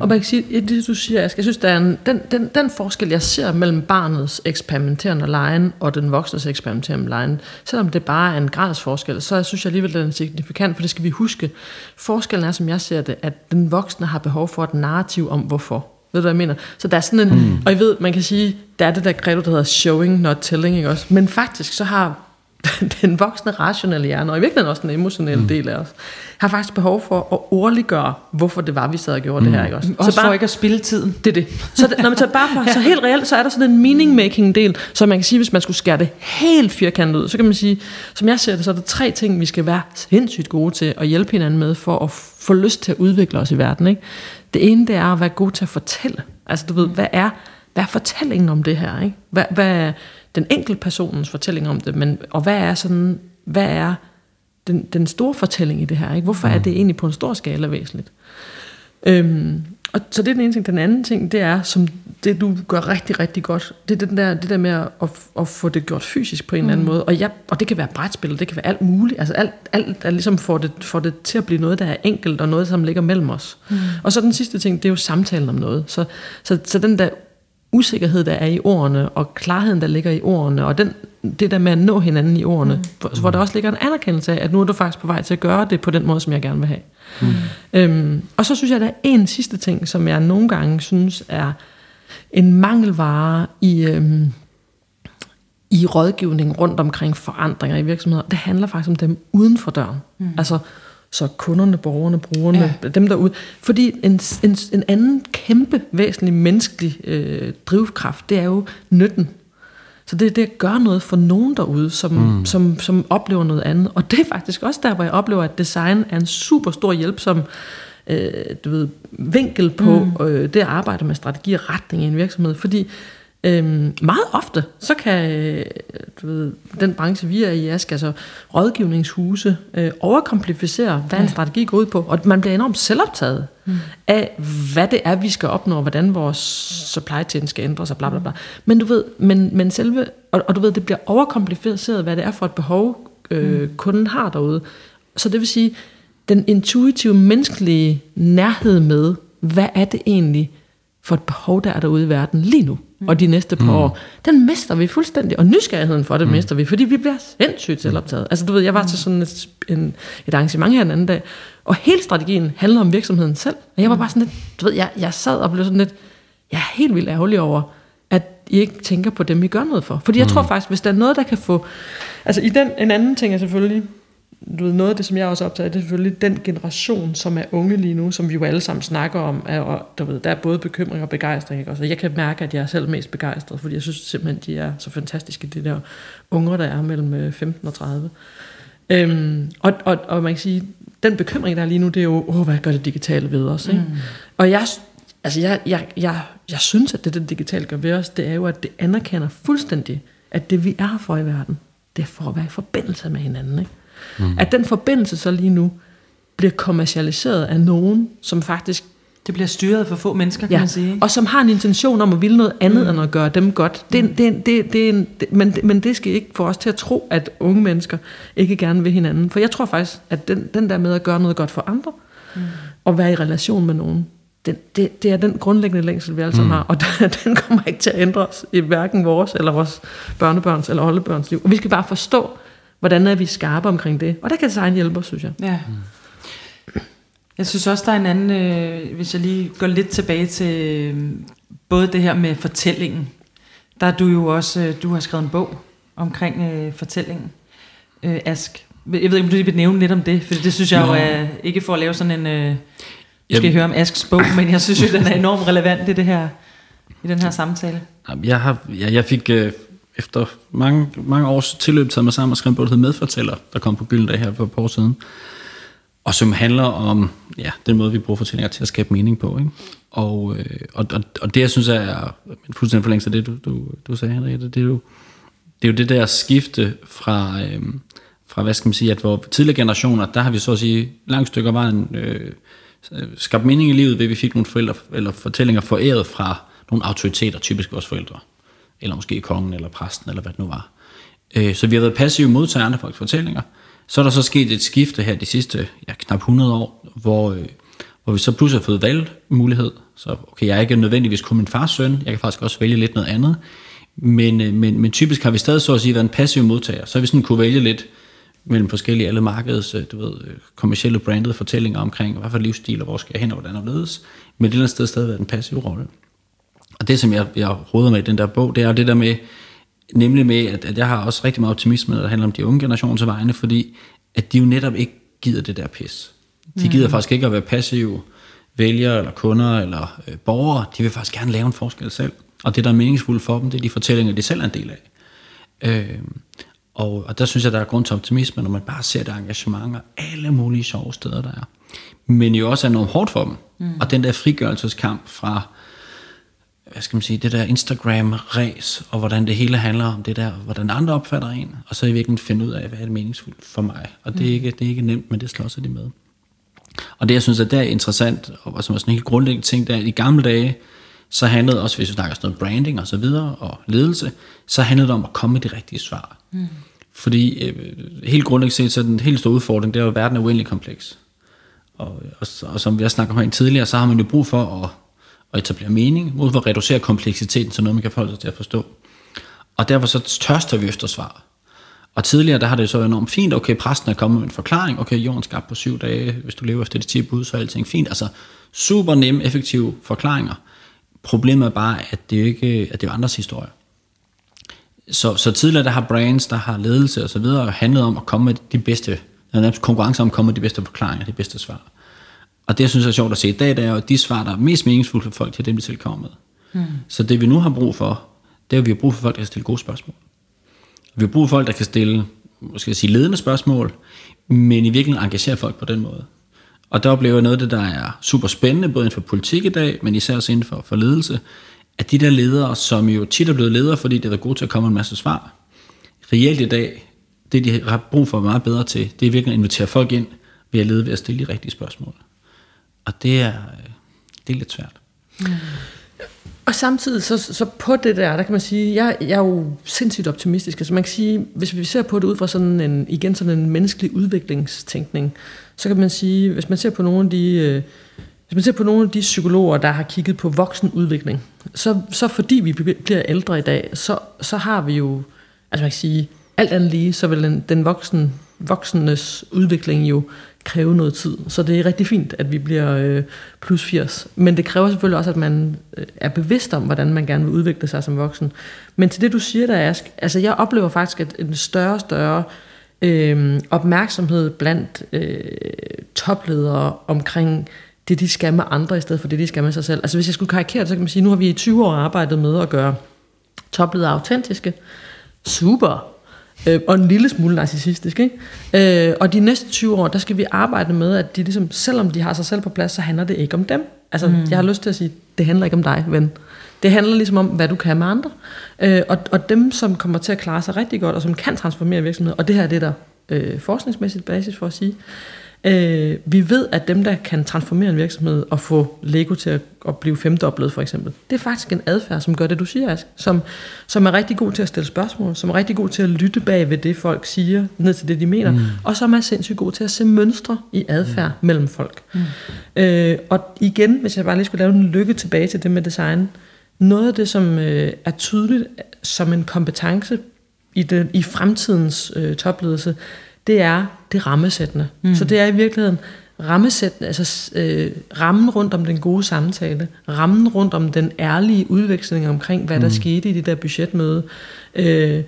Og man kan sige, det du siger, jeg synes, der er en, den, den, den forskel, jeg ser mellem barnets eksperimenterende lejen og den voksnes eksperimenterende lejen, selvom det bare er en gradsforskel, så synes jeg alligevel, den er signifikant, for det skal vi huske. Forskellen er, som jeg ser det, at den voksne har behov for et narrativ om hvorfor. Ved du, hvad jeg mener? Så der er sådan en, mm. og I ved, man kan sige, der er det der credo, der hedder showing, not telling, ikke også? Men faktisk så har *laughs* den voksne rationelle hjerne, og i virkeligheden også den emotionelle mm. del af os, har faktisk behov for at ordliggøre, hvorfor det var, vi sad og gjorde mm. det her. Ikke også? Også så bare, for ikke at spille tiden. Det er det. Så det, når man tager bare for, *laughs* så helt reelt, så er der sådan en meaning-making del, så man kan sige, hvis man skulle skære det helt firkantet ud, så kan man sige, som jeg ser det, så er der tre ting, vi skal være sindssygt gode til at hjælpe hinanden med, for at få lyst til at udvikle os i verden. Ikke? Det ene, det er at være god til at fortælle. Altså du ved, hvad er, hvad er fortællingen om det her? Ikke? Hvad, hvad, den enkelte personens fortælling om det, men, og hvad er sådan, hvad er den, den store fortælling i det her? Ikke? Hvorfor er det egentlig på en stor skala væsentligt? Øhm, og så det er den ene ting. Den anden ting, det er, som det du gør rigtig, rigtig godt, det er den der, det der med at, at, at få det gjort fysisk på en mm. eller anden måde. Og, ja, og det kan være brætspil, det kan være alt muligt. Altså alt, alt der ligesom får det, får det til at blive noget, der er enkelt, og noget, som ligger mellem os. Mm. Og så den sidste ting, det er jo samtalen om noget. Så, så, så den der usikkerhed, der er i ordene, og klarheden, der ligger i ordene, og den, det der med at nå hinanden i ordene, mm. hvor, hvor der også ligger en anerkendelse af, at nu er du faktisk på vej til at gøre det på den måde, som jeg gerne vil have. Mm. Øhm, og så synes jeg, der er en sidste ting, som jeg nogle gange synes er en mangelvare i, øhm, i rådgivning rundt omkring forandringer i virksomheder. Det handler faktisk om dem uden for døren. Mm. Altså så kunderne, borgerne, brugerne, ja. dem derude. Fordi en, en, en anden kæmpe, væsentlig menneskelig øh, drivkraft, det er jo nytten. Så det er det at gøre noget for nogen derude, som, mm. som, som oplever noget andet. Og det er faktisk også der, hvor jeg oplever, at design er en super stor hjælp som øh, du ved, vinkel på mm. øh, det at arbejde med strategi og retning i en virksomhed. Fordi Øhm, meget ofte, så kan øh, du ved, den branche, vi er i, Ask, altså rådgivningshuse, øh, overkomplificere, hvad en strategi går ud på. Og man bliver enormt selvoptaget mm. af, hvad det er, vi skal opnå, og hvordan vores supply chain skal ændre sig, bla bla bla. Men du ved, men, men selve, og, og du ved, det bliver overkompliceret, hvad det er for et behov, øh, mm. kunden har derude. Så det vil sige, den intuitive, menneskelige nærhed med, hvad er det egentlig for et behov, der er derude i verden lige nu og de næste par mm. år, den mister vi fuldstændig. Og nysgerrigheden for det mm. mister vi, fordi vi bliver sindssygt selvoptaget. Altså du ved, jeg var til sådan et, en, et arrangement her den anden dag, og hele strategien handler om virksomheden selv. Og jeg var bare sådan lidt, du ved, jeg, jeg sad og blev sådan lidt, jeg er helt vildt ærgerlig over, at I ikke tænker på dem, I gør noget for. Fordi jeg mm. tror faktisk, hvis der er noget, der kan få... Altså i den, en anden ting er selvfølgelig, du ved, noget af det, som jeg også optager, det er selvfølgelig den generation, som er unge lige nu, som vi jo alle sammen snakker om, er, og du ved, der er både bekymring og begejstring. Ikke? Også, jeg kan mærke, at jeg er selv mest begejstret, fordi jeg synes simpelthen, de er så fantastiske, de der unger, der er mellem 15 øh, og 30. Øhm, og, og, og man kan sige, den bekymring, der er lige nu, det er jo, åh, hvad gør det digitale ved os? Ikke? Mm. Og jeg, altså jeg, jeg, jeg, jeg synes, at det, det digitale gør ved os, det er jo, at det anerkender fuldstændig, at det vi er for i verden, det er for at være i forbindelse med hinanden. Ikke? Mm. At den forbindelse så lige nu bliver kommercialiseret af nogen, som faktisk... Det bliver styret for få mennesker, kan ja, man sige. og som har en intention om at ville noget andet, mm. end at gøre dem godt. Det, mm. det, det, det, en, det, men, men det skal ikke få os til at tro, at unge mennesker ikke gerne vil hinanden. For jeg tror faktisk, at den, den der med at gøre noget godt for andre, mm. og være i relation med nogen, det, det, det er den grundlæggende længsel, vi alle sammen mm. har, og *laughs* den kommer ikke til at ændre os i hverken vores, eller vores børnebørns, eller oldebørns liv. Og vi skal bare forstå, hvordan er vi skarpe omkring det? Og der kan design hjælpe os, synes jeg. Ja. Jeg synes også, der er en anden, øh, hvis jeg lige går lidt tilbage til øh, både det her med fortællingen. Der er du jo også, øh, du har skrevet en bog omkring øh, fortællingen, øh, Ask. Jeg ved ikke, om du lige vil nævne lidt om det, for det synes jeg Nå. jo er, ikke for at lave sådan en, øh, du skal høre om Asks bog, *laughs* men jeg synes jo, den er enormt relevant i det her, i den her samtale. Jeg, har, jeg, jeg fik, øh, efter mange, mange års tilløb taget mig sammen og skrevet en bog, der hedder Medfortæller, der kom på Gyldendal her for et par år siden. Og som handler om ja, den måde, vi bruger fortællinger til at skabe mening på. Ikke? Og, øh, og, og, og det, jeg synes er en fuldstændig forlængelse af det, du, du, du sagde, Henriette, det er jo det, er jo det der skifte fra, øh, fra, hvad skal man sige, at hvor tidligere generationer, der har vi så at sige langt stykker vejen øh, skabt mening i livet, ved at vi fik nogle forældre, eller fortællinger foræret fra nogle autoriteter, typisk vores forældre eller måske kongen, eller præsten, eller hvad det nu var. Øh, så vi har været passive modtagere af folks fortællinger. Så er der så sket et skifte her de sidste ja, knap 100 år, hvor, øh, hvor vi så pludselig har fået valgmulighed. Så okay, jeg er ikke nødvendigvis kun min fars søn, jeg kan faktisk også vælge lidt noget andet. Men, øh, men, men typisk har vi stadig så at sige været en passiv modtager. Så har vi sådan kunne vælge lidt, mellem forskellige alle markeds, øh, du ved, kommersielle kommercielle brandede fortællinger omkring, hvad for livsstil, og hvor skal jeg hen, og hvordan og ledes, men et eller andet sted stadig været en passiv rolle. Og det, som jeg, jeg råder med i den der bog, det er det der med, nemlig med, at, at jeg har også rigtig meget optimisme, når det handler om de unge generationer vegne, fordi at de jo netop ikke gider det der pis. De gider mm. faktisk ikke at være passive vælgere, eller kunder, eller øh, borgere. De vil faktisk gerne lave en forskel selv. Og det, der er meningsfuldt for dem, det er de fortællinger, de selv er en del af. Øh, og, og der synes jeg, der er grund til optimisme, når man bare ser det engagement og alle mulige sjove steder, der er. Men jo også er noget hårdt for dem. Mm. Og den der frigørelseskamp fra, hvad skal man sige, det der Instagram-ræs, og hvordan det hele handler om det der, hvordan andre opfatter en, og så i virkeligheden finde ud af, hvad er det meningsfuldt for mig. Og det er, mm. ikke, det er ikke nemt, men det slår sig de med. Og det, jeg synes, at det er interessant, og som er sådan en helt grundlæggende ting, der i gamle dage, så handlede også, hvis vi snakker sådan noget branding og så videre, og ledelse, så handlede det om at komme med de rigtige svar. Mm. Fordi øh, helt grundlæggende set, så er den helt store udfordring, det er jo, at verden er uendelig kompleks. Og, og, og som vi har snakket om tidligere, så har man jo brug for at, at etablere mening, mod at reducere kompleksiteten til noget, man kan forholde sig til at forstå. Og derfor så tørster vi efter svar. Og tidligere, der har det så været enormt fint, okay, præsten er kommet med en forklaring, okay, jorden skabt på syv dage, hvis du lever efter de 10 bud, så er alting fint. Altså, super nemme, effektive forklaringer. Problemet er bare, at det, ikke, at det er andres historie. Så, så tidligere, der har brands, der har ledelse og så videre, handlet om at komme med de bedste, nærmest konkurrence om at komme med de bedste forklaringer, de bedste svar. Og det, jeg synes er sjovt at se i dag, det er jo, at de svar, der er mest meningsfulde for folk, til dem, de selv kommer med. Mm. Så det, vi nu har brug for, det er, at vi har brug for folk, der kan stille gode spørgsmål. Vi har brug for folk, der kan stille måske sige ledende spørgsmål, men i virkeligheden engagere folk på den måde. Og der oplever jeg noget af det, der er super spændende, både inden for politik i dag, men især også inden for, for ledelse, at de der ledere, som jo tit er blevet ledere, fordi det er gode til at komme med en masse svar, reelt i dag, det de har brug for meget bedre til, det er virkelig at invitere folk ind ved at lede ved at stille de rigtige spørgsmål. Og det er, øh, det er lidt svært. Mm. Og samtidig så, så på det der, der kan man sige, jeg, jeg er jo sindssygt optimistisk. Altså man kan sige, hvis vi ser på det ud fra sådan en, igen sådan en menneskelig udviklingstænkning, så kan man sige, hvis man ser på nogle af de, øh, hvis man ser på nogle af de psykologer, der har kigget på voksenudvikling, så, så fordi vi bliver ældre i dag, så, så har vi jo, altså man kan sige, alt andet lige, så vil den, den voksen, voksenes udvikling jo kræve noget tid. Så det er rigtig fint, at vi bliver øh, plus 80. Men det kræver selvfølgelig også, at man øh, er bevidst om, hvordan man gerne vil udvikle sig som voksen. Men til det, du siger der, Ask, altså jeg oplever faktisk at en større og større øh, opmærksomhed blandt øh, topledere omkring det, de skal med andre, i stedet for det, de skal med sig selv. Altså hvis jeg skulle karikere det, så kan man sige, nu har vi i 20 år arbejdet med at gøre topledere autentiske. Super, øh, og en lille smule narcissistisk. Ikke? Øh, og de næste 20 år, der skal vi arbejde med, at de ligesom, selvom de har sig selv på plads, så handler det ikke om dem. Altså, mm. jeg har lyst til at sige, det handler ikke om dig, ven. Det handler ligesom om, hvad du kan med andre. Øh, og, og dem, som kommer til at klare sig rigtig godt, og som kan transformere virksomheder, og det her er det, der øh, forskningsmæssigt basis for at sige, Øh, vi ved, at dem, der kan transformere en virksomhed og få Lego til at, at blive femdoblet for eksempel, det er faktisk en adfærd, som gør det, du siger, Ask, som, som er rigtig god til at stille spørgsmål, som er rigtig god til at lytte bag ved det, folk siger, ned til det, de mener, mm. og som er sindssygt god til at se mønstre i adfærd mm. mellem folk. Mm. Øh, og igen, hvis jeg bare lige skulle lave en lykke tilbage til det med design, noget af det, som øh, er tydeligt som en kompetence i, det, i fremtidens øh, topledelse, det er det rammesættende. Mm. Så det er i virkeligheden rammesættende, altså øh, rammen rundt om den gode samtale, rammen rundt om den ærlige udveksling omkring, hvad der mm. skete i det der budgetmøde, øh,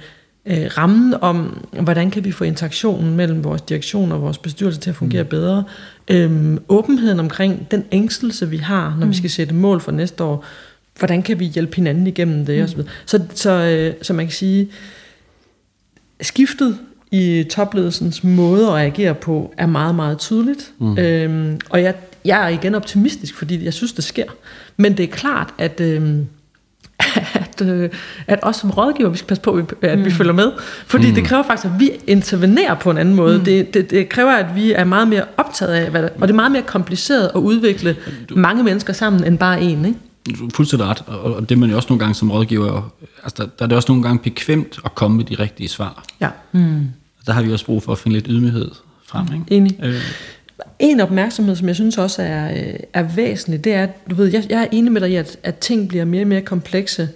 øh, rammen om, hvordan kan vi få interaktionen mellem vores direktion og vores bestyrelse til at fungere mm. bedre, øh, åbenheden omkring den ængstelse, vi har, når mm. vi skal sætte mål for næste år, hvordan kan vi hjælpe hinanden igennem det, mm. osv. Så, så, øh, så man kan sige, skiftet i topledelsens måde at reagere på, er meget, meget tydeligt. Mm. Øhm, og jeg, jeg er igen optimistisk, fordi jeg synes, det sker. Men det er klart, at... Øhm, *laughs* at, øh, at os som rådgiver, vi skal passe på, at mm. vi følger med. Fordi mm. det kræver faktisk, at vi intervenerer på en anden måde. Mm. Det, det, det kræver, at vi er meget mere optaget af, hvad der, og det er meget mere kompliceret at udvikle du, mange mennesker sammen, end bare en. Ikke? Fuldstændig ret, og det man jo også nogle gange som rådgiver, altså der, der er det også nogle gange bekvemt at komme med de rigtige svar. Ja. Mm. Der har vi også brug for at finde lidt ydmyghed frem. Ikke? Enig. Øh. En opmærksomhed, som jeg synes også er, øh, er væsentlig, det er, du ved, jeg, jeg er enig med dig i, at, at ting bliver mere og mere komplekse,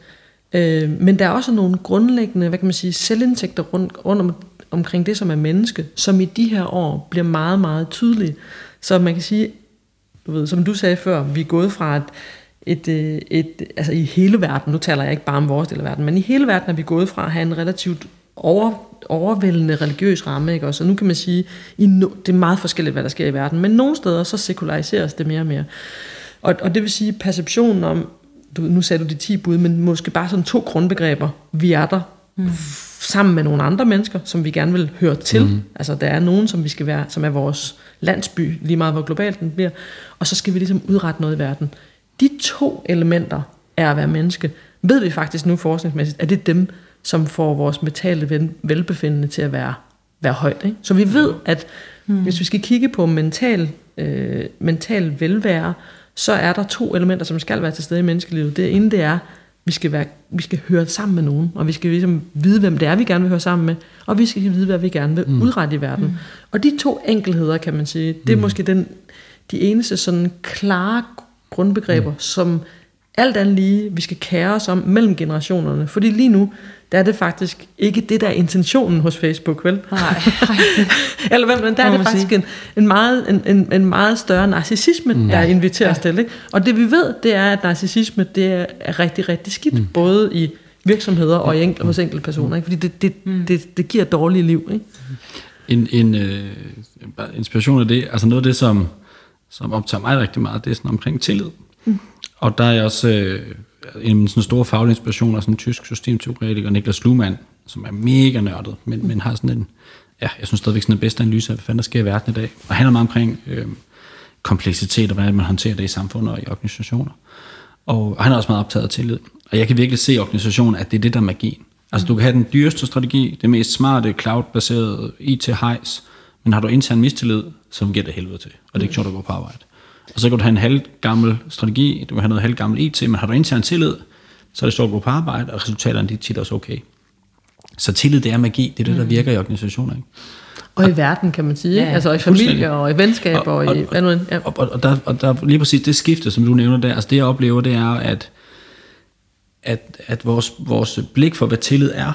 øh, men der er også nogle grundlæggende, hvad kan man sige, selvindtægter rundt, rundt om, omkring det, som er menneske, som i de her år bliver meget, meget tydelige. Så man kan sige, du ved, som du sagde før, vi er gået fra et, et, øh, et, altså i hele verden, nu taler jeg ikke bare om vores del af verden, men i hele verden er vi gået fra at have en relativt over, overvældende religiøs ramme, ikke? Og så nu kan man sige, i no, det er meget forskelligt, hvad der sker i verden, men nogle steder så sekulariseres det mere og mere. Og, og det vil sige, perceptionen om, du, nu sagde du de 10 bud, men måske bare sådan to grundbegreber. Vi er der mm. sammen med nogle andre mennesker, som vi gerne vil høre til. Mm. Altså der er nogen, som vi skal være, som er vores landsby, lige meget hvor globalt den bliver. Og så skal vi ligesom udrette noget i verden. De to elementer er at være menneske. Ved vi faktisk nu forskningsmæssigt, at det er dem, som får vores mentale velbefindende til at være, være højt. Ikke? Så vi ved, at mm. hvis vi skal kigge på mental, øh, mental velvære, så er der to elementer, som skal være til stede i menneskelivet. Det ene det er, vi skal, være, vi skal høre sammen med nogen, og vi skal ligesom vide, hvem det er, vi gerne vil høre sammen med, og vi skal vide, hvad vi gerne vil mm. udrette i verden. Mm. Og de to enkelheder, kan man sige, det er mm. måske den, de eneste sådan klare grundbegreber, mm. som alt andet lige, vi skal kære os om mellem generationerne. Fordi lige nu, der er det faktisk ikke det, der er intentionen hos Facebook, vel? Nej. *laughs* Eller hvad, men der er det faktisk en, en, meget, en, en, en meget større narcissisme, mm. der inviteres ja. til. Ikke? Og det vi ved, det er, at narcissisme, det er rigtig, rigtig skidt. Mm. Både i virksomheder og i enkel, hos enkelte personer. Ikke? Fordi det, det, mm. det, det giver dårlige liv. Ikke? En, en øh, inspiration af det, altså noget af det, som, som optager mig rigtig meget, det er sådan omkring tillid. Mm. Og der er også øh, en af mine sådan store faglige inspirationer, sådan en tysk systemteoretiker, Niklas Luhmann, som er mega nørdet, men, men har sådan en, ja, jeg synes stadigvæk sådan den bedste analyse af, hvad fanden der sker i verden i dag. Og handler meget omkring øh, kompleksitet, og hvordan man håndterer det i samfundet og i organisationer. Og han er også meget optaget af tillid. Og jeg kan virkelig se i organisationen, at det er det, der er magien. Altså du kan have den dyreste strategi, det mest smarte, cloud-baserede IT-hejs, men har du intern mistillid, så giver det helvede til. Og det er ikke sjovt at gå på arbejde. Og så kan du have en halvgammel strategi, du kan have noget halvgammel IT, men har du intern tillid, så er det stort på arbejde, og resultaterne de er tit også okay. Så tillid, det er magi, det er det, der mm. virker i organisationer. Ikke? Og, og i verden, kan man sige. Ja, altså i familie og i venskab og, og, og, i hvad nu ja. og, og, og, der, og der lige præcis det skifte, som du nævner der, altså det jeg oplever, det er, at, at, at vores, vores blik for, hvad tillid er,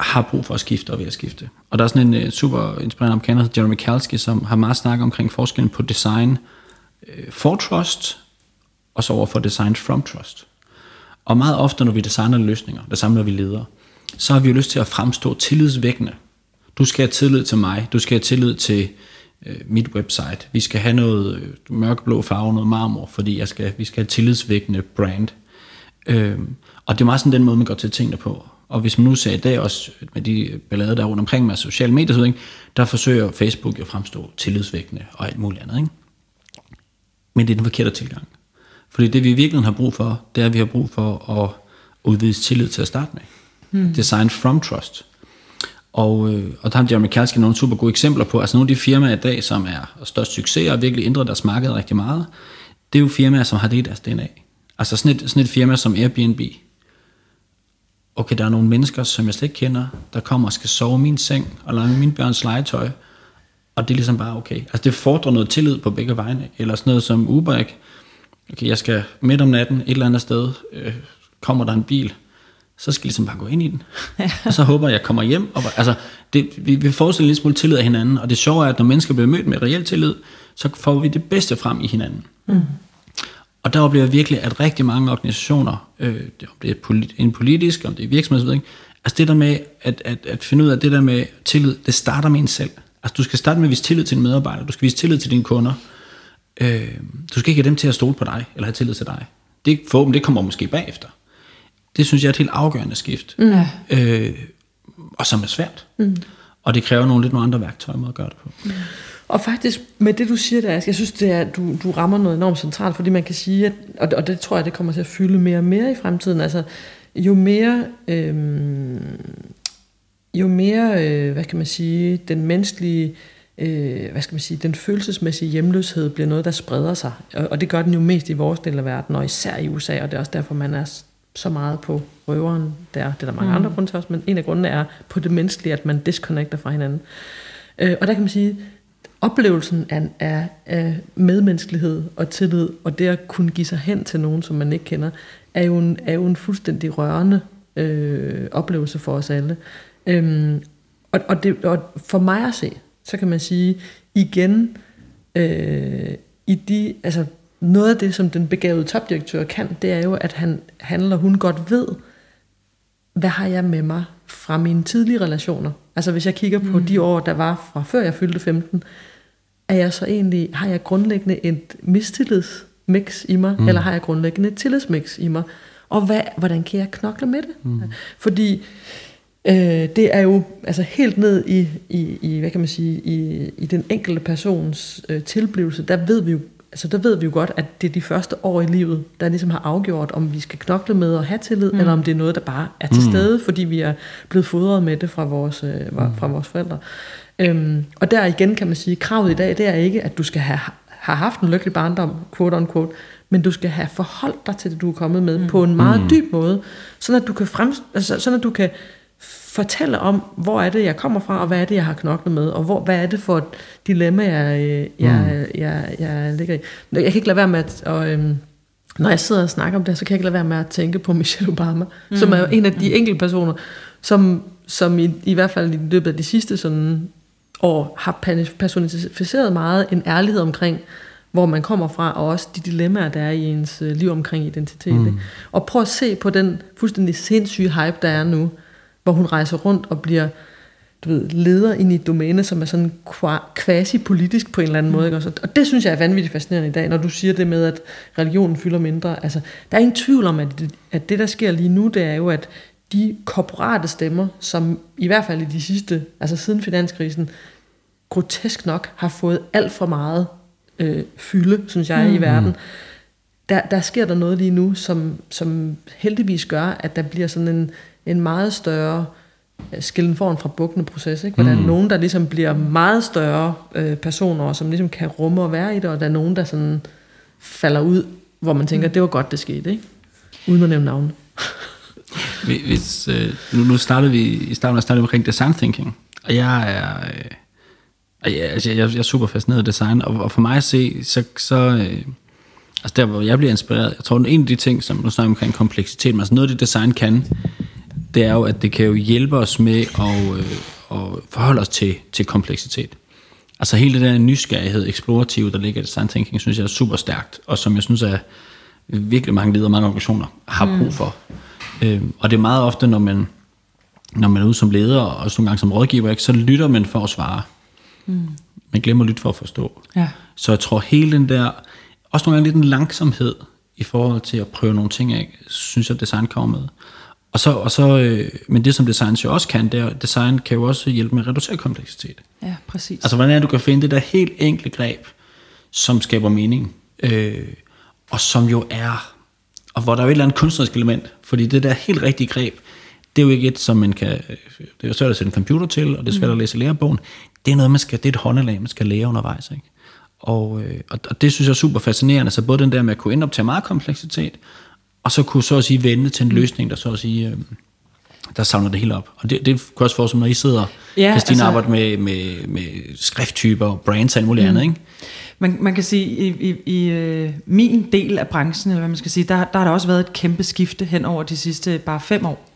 har brug for at skifte og ved at skifte. Og der er sådan en uh, super inspirerende amerikaner, Jeremy Kalski, som har meget snakket omkring forskellen på design øh, Øh, for trust, og så over for design from trust. Og meget ofte, når vi designer løsninger, der samler vi ledere, så har vi jo lyst til at fremstå tillidsvækkende. Du skal have tillid til mig, du skal have tillid til øh, mit website, vi skal have noget øh, mørkeblå farve, noget marmor, fordi jeg skal, vi skal have tillidsvækkende brand. Øh, og det er meget sådan den måde, man går til tingene på. Og hvis man nu ser i dag også øh, med de øh, ballader, der er rundt omkring med sociale medier, så, der forsøger Facebook at fremstå tillidsvækkende og alt muligt andet. Ikke? Men det er den forkerte tilgang. Fordi det vi i virkeligheden har brug for, det er, at vi har brug for at udvise tillid til at starte med. Mm. Design from trust. Og, øh, og der har Jeremy Kalski nogle super gode eksempler på, altså nogle af de firmaer i dag, som er størst succes og virkelig ændret deres marked rigtig meget, det er jo firmaer, som har det i deres DNA. Altså sådan et, sådan et firma som Airbnb. Okay, der er nogle mennesker, som jeg slet ikke kender, der kommer og skal sove i min seng og lege min børns legetøj, og det er ligesom bare okay. Altså det fordrer noget tillid på begge vegne. Eller sådan noget som Uber, ikke? Okay, jeg skal midt om natten et eller andet sted, øh, kommer der en bil, så skal jeg ligesom bare gå ind i den. Ja. og så håber jeg, jeg kommer hjem. Og, altså, det, vi, vi får en lille smule tillid af hinanden, og det sjove er, at når mennesker bliver mødt med reelt tillid, så får vi det bedste frem i hinanden. Mm. Og der oplever jeg virkelig, at rigtig mange organisationer, øh, om det er en politisk, om det er virksomhed, ikke? altså det der med at, at, at finde ud af det der med tillid, det starter med en selv. Altså du skal starte med at vise tillid til en medarbejder, du skal vise tillid til dine kunder. Øh, du skal ikke have dem til at stole på dig, eller have tillid til dig. Det, for det kommer måske bagefter. Det synes jeg er et helt afgørende skift. Mm. Øh, og som er svært. Mm. Og det kræver nogle lidt nogle andre værktøjer med at gøre det på. Mm. Og faktisk med det du siger der, jeg synes det er, du, du rammer noget enormt centralt, fordi man kan sige, at, og, og det tror jeg, det kommer til at fylde mere og mere i fremtiden. Altså jo mere øh, jo mere, øh, hvad kan man sige, den menneskelige, øh, hvad skal man sige, den følelsesmæssige hjemløshed bliver noget, der spreder sig. Og, og det gør den jo mest i vores del af verden, og især i USA, og det er også derfor, man er så meget på røveren der. Det er der mange mm. andre grunde til også, men en af grundene er på det menneskelige, at man disconnecter fra hinanden. Øh, og der kan man sige, oplevelsen af, af, af medmenneskelighed og tillid, og det at kunne give sig hen til nogen, som man ikke kender, er jo en, er jo en fuldstændig rørende øh, oplevelse for os alle. Øhm, og, og, det, og for mig at se, så kan man sige, igen, øh, i de, altså noget af det, som den begavede topdirektør kan, det er jo, at han, han eller hun godt ved, hvad har jeg med mig fra mine tidlige relationer. Altså hvis jeg kigger på mm. de år, der var fra før jeg fyldte 15, er jeg så egentlig, har jeg grundlæggende et mistillidsmix i mig, mm. eller har jeg grundlæggende et tillidsmix i mig? Og hvad, hvordan kan jeg knokle med det? Mm. Fordi øh, det er jo altså helt ned i, i, i, hvad kan man sige, i, i den enkelte persons øh, tilblivelse, der ved vi jo altså der ved vi jo godt, at det er de første år i livet, der ligesom har afgjort, om vi skal knokle med at have tillid, mm. eller om det er noget, der bare er til mm. stede, fordi vi er blevet fodret med det fra vores, øh, fra vores forældre. Øhm, og der igen kan man sige, kravet i dag, det er ikke, at du skal have, have haft en lykkelig barndom, quote on quote, men du skal have forholdt dig til det, du er kommet med, mm. på en meget mm. dyb måde, sådan at du kan, frem, altså, sådan at du kan fortælle om, hvor er det, jeg kommer fra, og hvad er det, jeg har knoklet med, og hvor, hvad er det for et dilemma, jeg, jeg, mm. jeg, jeg, jeg ligger i. Jeg kan ikke lade være med at... Og, øhm, når jeg sidder og snakker om det, så kan jeg ikke lade være med at tænke på Michelle Obama, mm. som er en af de enkelte personer, som, som i, i hvert fald i løbet af de sidste sådan år har personificeret meget en ærlighed omkring, hvor man kommer fra, og også de dilemmaer, der er i ens øh, liv omkring identitet. Mm. Og prøv at se på den fuldstændig sindssyge hype, der er nu, hvor hun rejser rundt og bliver du ved, leder ind i et domæne, som er sådan quasi-politisk på en eller anden måde. Ikke? Og det synes jeg er vanvittigt fascinerende i dag, når du siger det med, at religionen fylder mindre. Altså, der er ingen tvivl om, at det, at det, der sker lige nu, det er jo, at de korporate stemmer, som i hvert fald i de sidste, altså siden finanskrisen, grotesk nok har fået alt for meget øh, fylde, synes jeg, mm. i verden. Der, der sker der noget lige nu, som, som heldigvis gør, at der bliver sådan en, en meget større øh, skillen foran fra bukkende proces. Ikke? Hvor mm. der er nogen, der ligesom bliver meget større øh, personer, som ligesom kan rumme og være i det, og der er nogen, der sådan falder ud, hvor man tænker, mm. det var godt, det skete. Ikke? Uden at nævne navne. *laughs* Hvis, øh, nu, nu startede vi i starten startede omkring design thinking, og jeg er, øh, jeg, altså, jeg, jeg er super fascineret af design, og, og for mig at se, så, så øh, altså der hvor jeg bliver inspireret, jeg tror, en af de ting, som nu snakker omkring kompleksitet, men altså noget af det design kan, det er jo, at det kan jo hjælpe os med at, øh, at forholde os til, til kompleksitet. Altså hele det der nysgerrighed, eksplorative, der ligger i design thinking, synes jeg er super stærkt, og som jeg synes, at virkelig mange ledere, mange organisationer har brug mm. for. Mm. Øhm, og det er meget ofte, når man, når man er ude som leder, og også nogle gange som rådgiver, ikke, så lytter man for at svare. Mm. Man glemmer at lytte for at forstå. Ja. Så jeg tror hele den der, også nogle gange lidt en langsomhed, i forhold til at prøve nogle ting af, synes jeg, design kommer med. Og så, og så, øh, men det som design jo også kan, det er, design kan jo også hjælpe med at reducere kompleksitet. Ja, præcis. Altså hvordan er du kan finde det der helt enkle greb, som skaber mening, øh, og som jo er, og hvor der er jo et eller andet kunstnerisk element, fordi det der helt rigtige greb, det er jo ikke et, som man kan, det er jo svært at sætte en computer til, og det er svært mm. at læse lærebogen. Det er noget, man skal, det er et håndelag, man skal lære undervejs. Ikke? Og, øh, og, og det synes jeg er super fascinerende, så både den der med at kunne indoptage meget kompleksitet, og så kunne så at sige vende til en mm. løsning, der så at sige, øh, der samler det hele op. Og det, det kunne også forestille når I sidder, ja, Christine altså, arbejder med, med, med skrifttyper, brands og alt muligt mm. andet, ikke? Man, man kan sige, i, i, i øh, min del af branchen, eller hvad man skal sige, der, der har der også været et kæmpe skifte hen over de sidste bare fem år.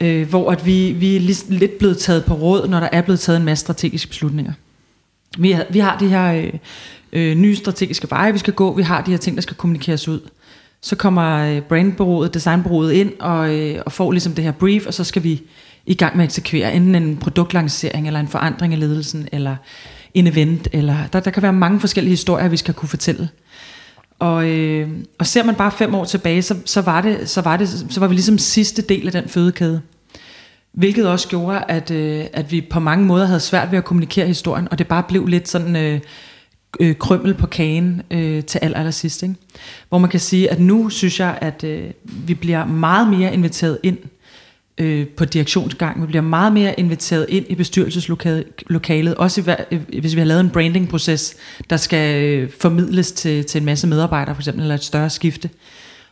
Øh, hvor at vi, vi er lidt blevet taget på råd, når der er blevet taget en masse strategiske beslutninger. Vi har, vi har de her øh, øh, nye strategiske veje, vi skal gå. Vi har de her ting, der skal kommunikeres ud. Så kommer øh, brandbureauet, designbureauet ind og, øh, og får ligesom det her brief, og så skal vi i gang med at eksekvere enten en produktlancering, eller en forandring af ledelsen, eller en event, eller der, der kan være mange forskellige historier, vi skal kunne fortælle. Og, øh, og ser man bare fem år tilbage, så, så, var det, så, var det, så var vi ligesom sidste del af den fødekæde. Hvilket også gjorde, at, øh, at vi på mange måder havde svært ved at kommunikere historien, og det bare blev lidt sådan øh, øh, krømmel på kagen øh, til aller, aller sidst. Ikke? Hvor man kan sige, at nu synes jeg, at øh, vi bliver meget mere inviteret ind øh, på direktionsgang. Vi bliver meget mere inviteret ind i bestyrelseslokalet, også i, hvis vi har lavet en brandingproces, der skal øh, formidles til, til en masse medarbejdere, for eksempel, eller et større skifte.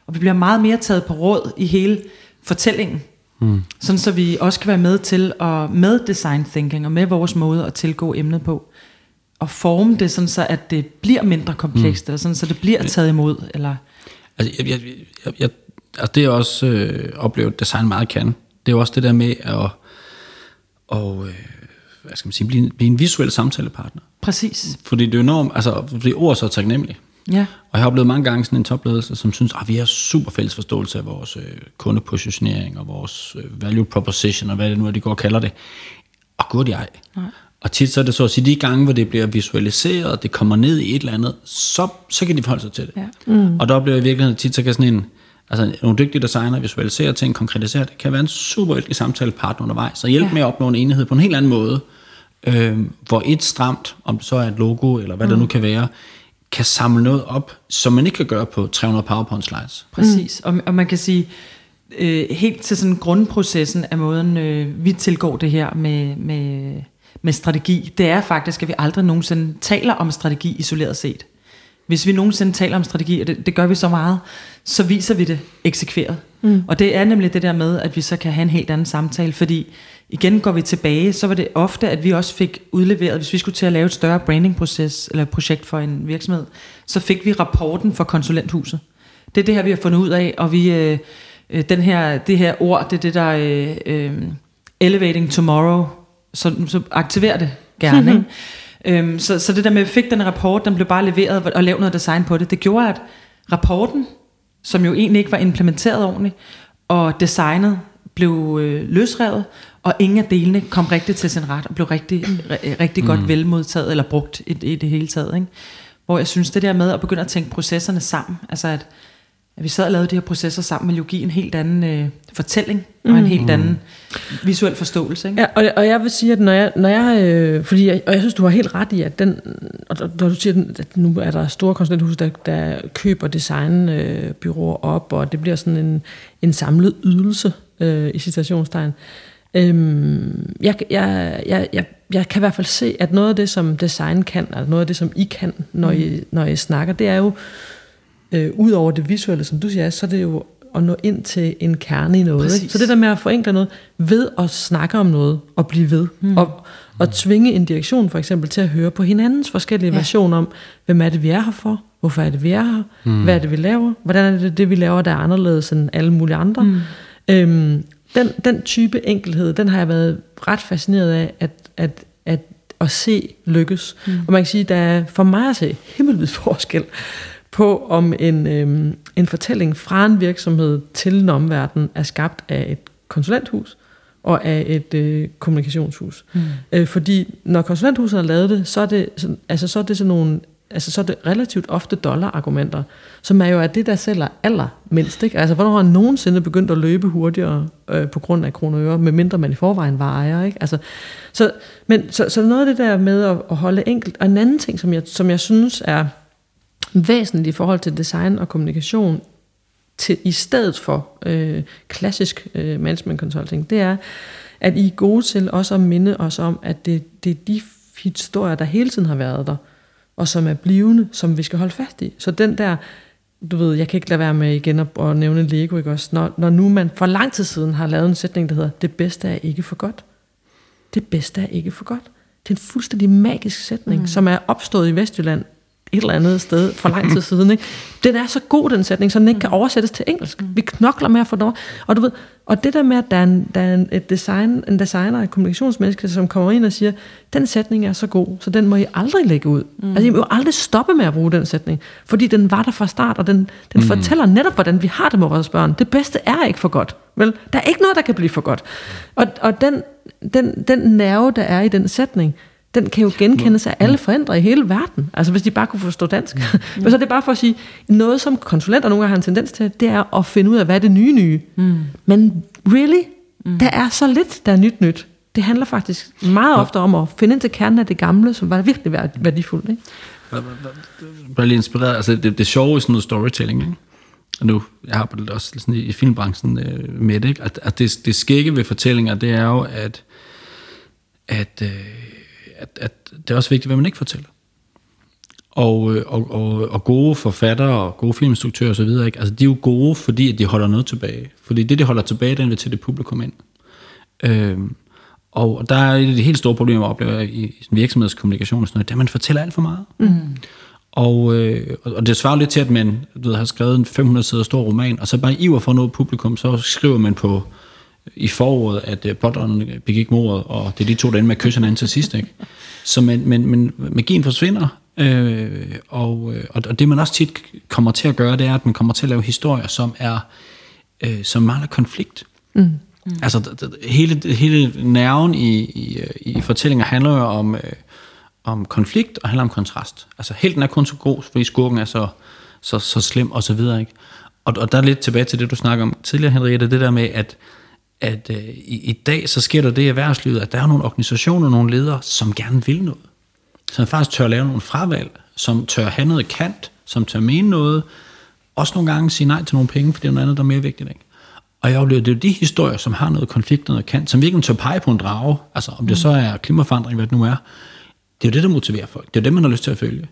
Og vi bliver meget mere taget på råd i hele fortællingen. Mm. Sådan så vi også kan være med til at med design thinking og med vores måde at tilgå emnet på at forme det sådan så at det bliver mindre komplekst mm. eller sådan så det bliver taget imod eller altså jeg, jeg, jeg, jeg altså det er også øh, oplevet design meget kan det er også det der med at og øh, hvad skal man sige, blive, blive en visuel samtalepartner. Præcis. Fordi det er jo enormt, altså, fordi ord er så taknemmelige. Ja. Og jeg har oplevet mange gange sådan en topledelse, som synes, at vi har super fælles forståelse af vores øh, kundepositionering og vores øh, value proposition, og hvad det nu er, de går og kalder det. Og gud ej. Nej. Og tit så er det så at sige, de gange, hvor det bliver visualiseret, og det kommer ned i et eller andet, så, så kan de forholde sig til det. Ja. Mm. Og der jeg i virkeligheden tit, så kan sådan en, altså nogle dygtige designer visualisere ting, konkretisere det, kan være en super vigtig samtalepartner undervejs, og hjælpe ja. med at opnå en enhed på en helt anden måde, øh, hvor et stramt, om det så er et logo, eller hvad mm. det nu kan være, kan samle noget op, som man ikke kan gøre på 300 PowerPoint slides. Præcis, mm. og, og man kan sige, øh, helt til sådan grundprocessen af måden, øh, vi tilgår det her med, med, med strategi, det er faktisk, at vi aldrig nogensinde taler om strategi isoleret set. Hvis vi nogensinde taler om strategi, og det, det gør vi så meget, så viser vi det eksekveret. Mm. Og det er nemlig det der med, at vi så kan have en helt anden samtale, fordi igen går vi tilbage, så var det ofte, at vi også fik udleveret, hvis vi skulle til at lave et større brandingproces eller projekt for en virksomhed, så fik vi rapporten for konsulenthuset. Det er det her, vi har fundet ud af, og vi, øh, øh den her, det her ord, det er det der øh, øh, elevating tomorrow, så, så aktiver det gerne. Mm-hmm. Ikke? Øhm, så, så det der med, at vi fik den rapport, den blev bare leveret og lavet noget design på det, det gjorde, at rapporten, som jo egentlig ikke var implementeret ordentligt, og designet blev øh, løsrevet, og ingen af delene kom rigtigt til sin ret, og blev rigtig, rigtig godt mm. velmodtaget, eller brugt i, i det hele taget. Ikke? Hvor jeg synes, det der med at begynde at tænke processerne sammen, altså at, at vi sad og lavede de her processer sammen, vil jo give en helt anden øh, fortælling, mm. og en helt anden visuel forståelse. Ikke? Ja, og, og jeg vil sige, at når jeg, når jeg øh, fordi jeg, og jeg synes, du har helt ret i, at den, og når du siger, at nu er der store konsulenthus, der, der køber designbyråer øh, op, og det bliver sådan en, en samlet ydelse, øh, i citationstegn, Øhm, jeg, jeg, jeg, jeg, jeg kan i hvert fald se, at noget af det, som design kan, altså noget af det, som I kan, når, mm. I, når I snakker, det er jo, øh, ud over det visuelle, som du siger, så er det jo at nå ind til en kerne i noget. Ikke? Så det der med at forenkle noget, ved at snakke om noget, og blive ved, mm. og, og tvinge en direktion for eksempel til at høre på hinandens forskellige ja. versioner om, hvem er det, vi er her for, hvorfor er det, vi er her, mm. hvad er det, vi laver, hvordan er det, det vi laver, der er anderledes end alle mulige andre. Mm. Øhm, den, den type enkelhed, den har jeg været ret fascineret af, at, at, at, at se lykkes. Mm. Og man kan sige, der er for mig at se himmelvid forskel på, om en, øhm, en fortælling fra en virksomhed til en omverden er skabt af et konsulenthus og af et øh, kommunikationshus. Mm. Øh, fordi når konsulenthuset har lavet det, så er det, sådan, altså, så er det sådan nogle altså så er det relativt ofte dollarargumenter, som er jo af det, der sælger allermindst. Ikke? Altså, hvornår har nogensinde begyndt at løbe hurtigere øh, på grund af kroner og øre, medmindre man i forvejen var ejer. Ikke? Altså, så, men, så, så noget af det der med at, at holde enkelt, og en anden ting, som jeg, som jeg synes er væsentligt i forhold til design og kommunikation, til, i stedet for øh, klassisk øh, management consulting, det er, at I er gode til også at minde os om, at det, det er de historier, der hele tiden har været der, og som er blivende, som vi skal holde fast i. Så den der, du ved, jeg kan ikke lade være med igen at, at nævne Lego, ikke også? Når, når nu man for lang tid siden har lavet en sætning, der hedder, det bedste er ikke for godt. Det bedste er ikke for godt. Det er en fuldstændig magisk sætning, mm. som er opstået i Vestjylland et eller andet sted for lang tid siden. Ikke? Den er så god, den sætning, så den ikke kan oversættes til engelsk. Vi knokler med at få det over. Og, du ved, og det der med, at der er, en, der er en, et design, en designer, et kommunikationsmenneske, som kommer ind og siger, den sætning er så god, så den må I aldrig lægge ud. Mm. Altså I må aldrig stoppe med at bruge den sætning, fordi den var der fra start, og den, den mm. fortæller netop, hvordan vi har det med vores børn. Det bedste er ikke for godt. Vel? Der er ikke noget, der kan blive for godt. Og, og den, den, den nerve, der er i den sætning, den kan jo genkendes af alle forældre i hele verden. Altså hvis de bare kunne forstå dansk. Mm. *laughs* Men så er det bare for at sige, noget som konsulenter nogle gange har en tendens til, det er at finde ud af, hvad er det nye nye. Mm. Men really, mm. der er så lidt, der er nyt nyt. Det handler faktisk meget ofte om at finde ind til kernen af det gamle, som var virkelig værdifuldt. Ikke? Jeg lige inspireret. Altså det, det sjove i sådan noget storytelling, ikke? og nu, jeg har også sådan i, i filmbranchen øh, med det, ikke? at, at det, det skægge ved fortællinger, det er jo, at, at øh, at, at det er også vigtigt, hvad man ikke fortæller. Og, øh, og, og, og gode forfattere og gode filminstruktører osv., ikke? Altså, de er jo gode, fordi at de holder noget tilbage. Fordi det, de holder tilbage, det inviterer det publikum ind. Øhm, og der er et af de helt store problemer, jeg oplever i, i virksomhedskommunikation og sådan noget, det er, at man fortæller alt for meget. Mm. Og, øh, og det svarer lidt til, at man du ved, har skrevet en 500 sider stor roman, og så bare iver for noget publikum, så skriver man på i foråret, at øh, Potteren begik mordet, og det er de to, der ender med at kysse hinanden til sidst. Ikke? Så men, men, men magien forsvinder, øh, og, øh, og det man også tit kommer til at gøre, det er, at man kommer til at lave historier, som er øh, som mangler konflikt. Mm. Mm. Altså d- d- hele, hele nerven i, i, i fortællinger handler jo om, øh, om konflikt og handler om kontrast. Altså helten er kun så god, fordi skurken er så, så, så slem og så videre. Ikke? Og, og der er lidt tilbage til det, du snakker om tidligere, Henriette, det der med, at, at øh, i, i dag så sker der det i erhvervslivet, at der er nogle organisationer, nogle ledere, som gerne vil noget. Som faktisk tør lave nogle fravalg, som tør have noget kant, som tør mene noget, også nogle gange sige nej til nogle penge, for det er noget andet, der er mere vigtigt. Ikke? Og jeg oplever, det er jo de historier, som har noget konflikt og noget kant, som virkelig tør pege på en drage, altså om det så er klimaforandring, hvad det nu er, det er jo det, der motiverer folk. Det er jo det, man har lyst til at følge.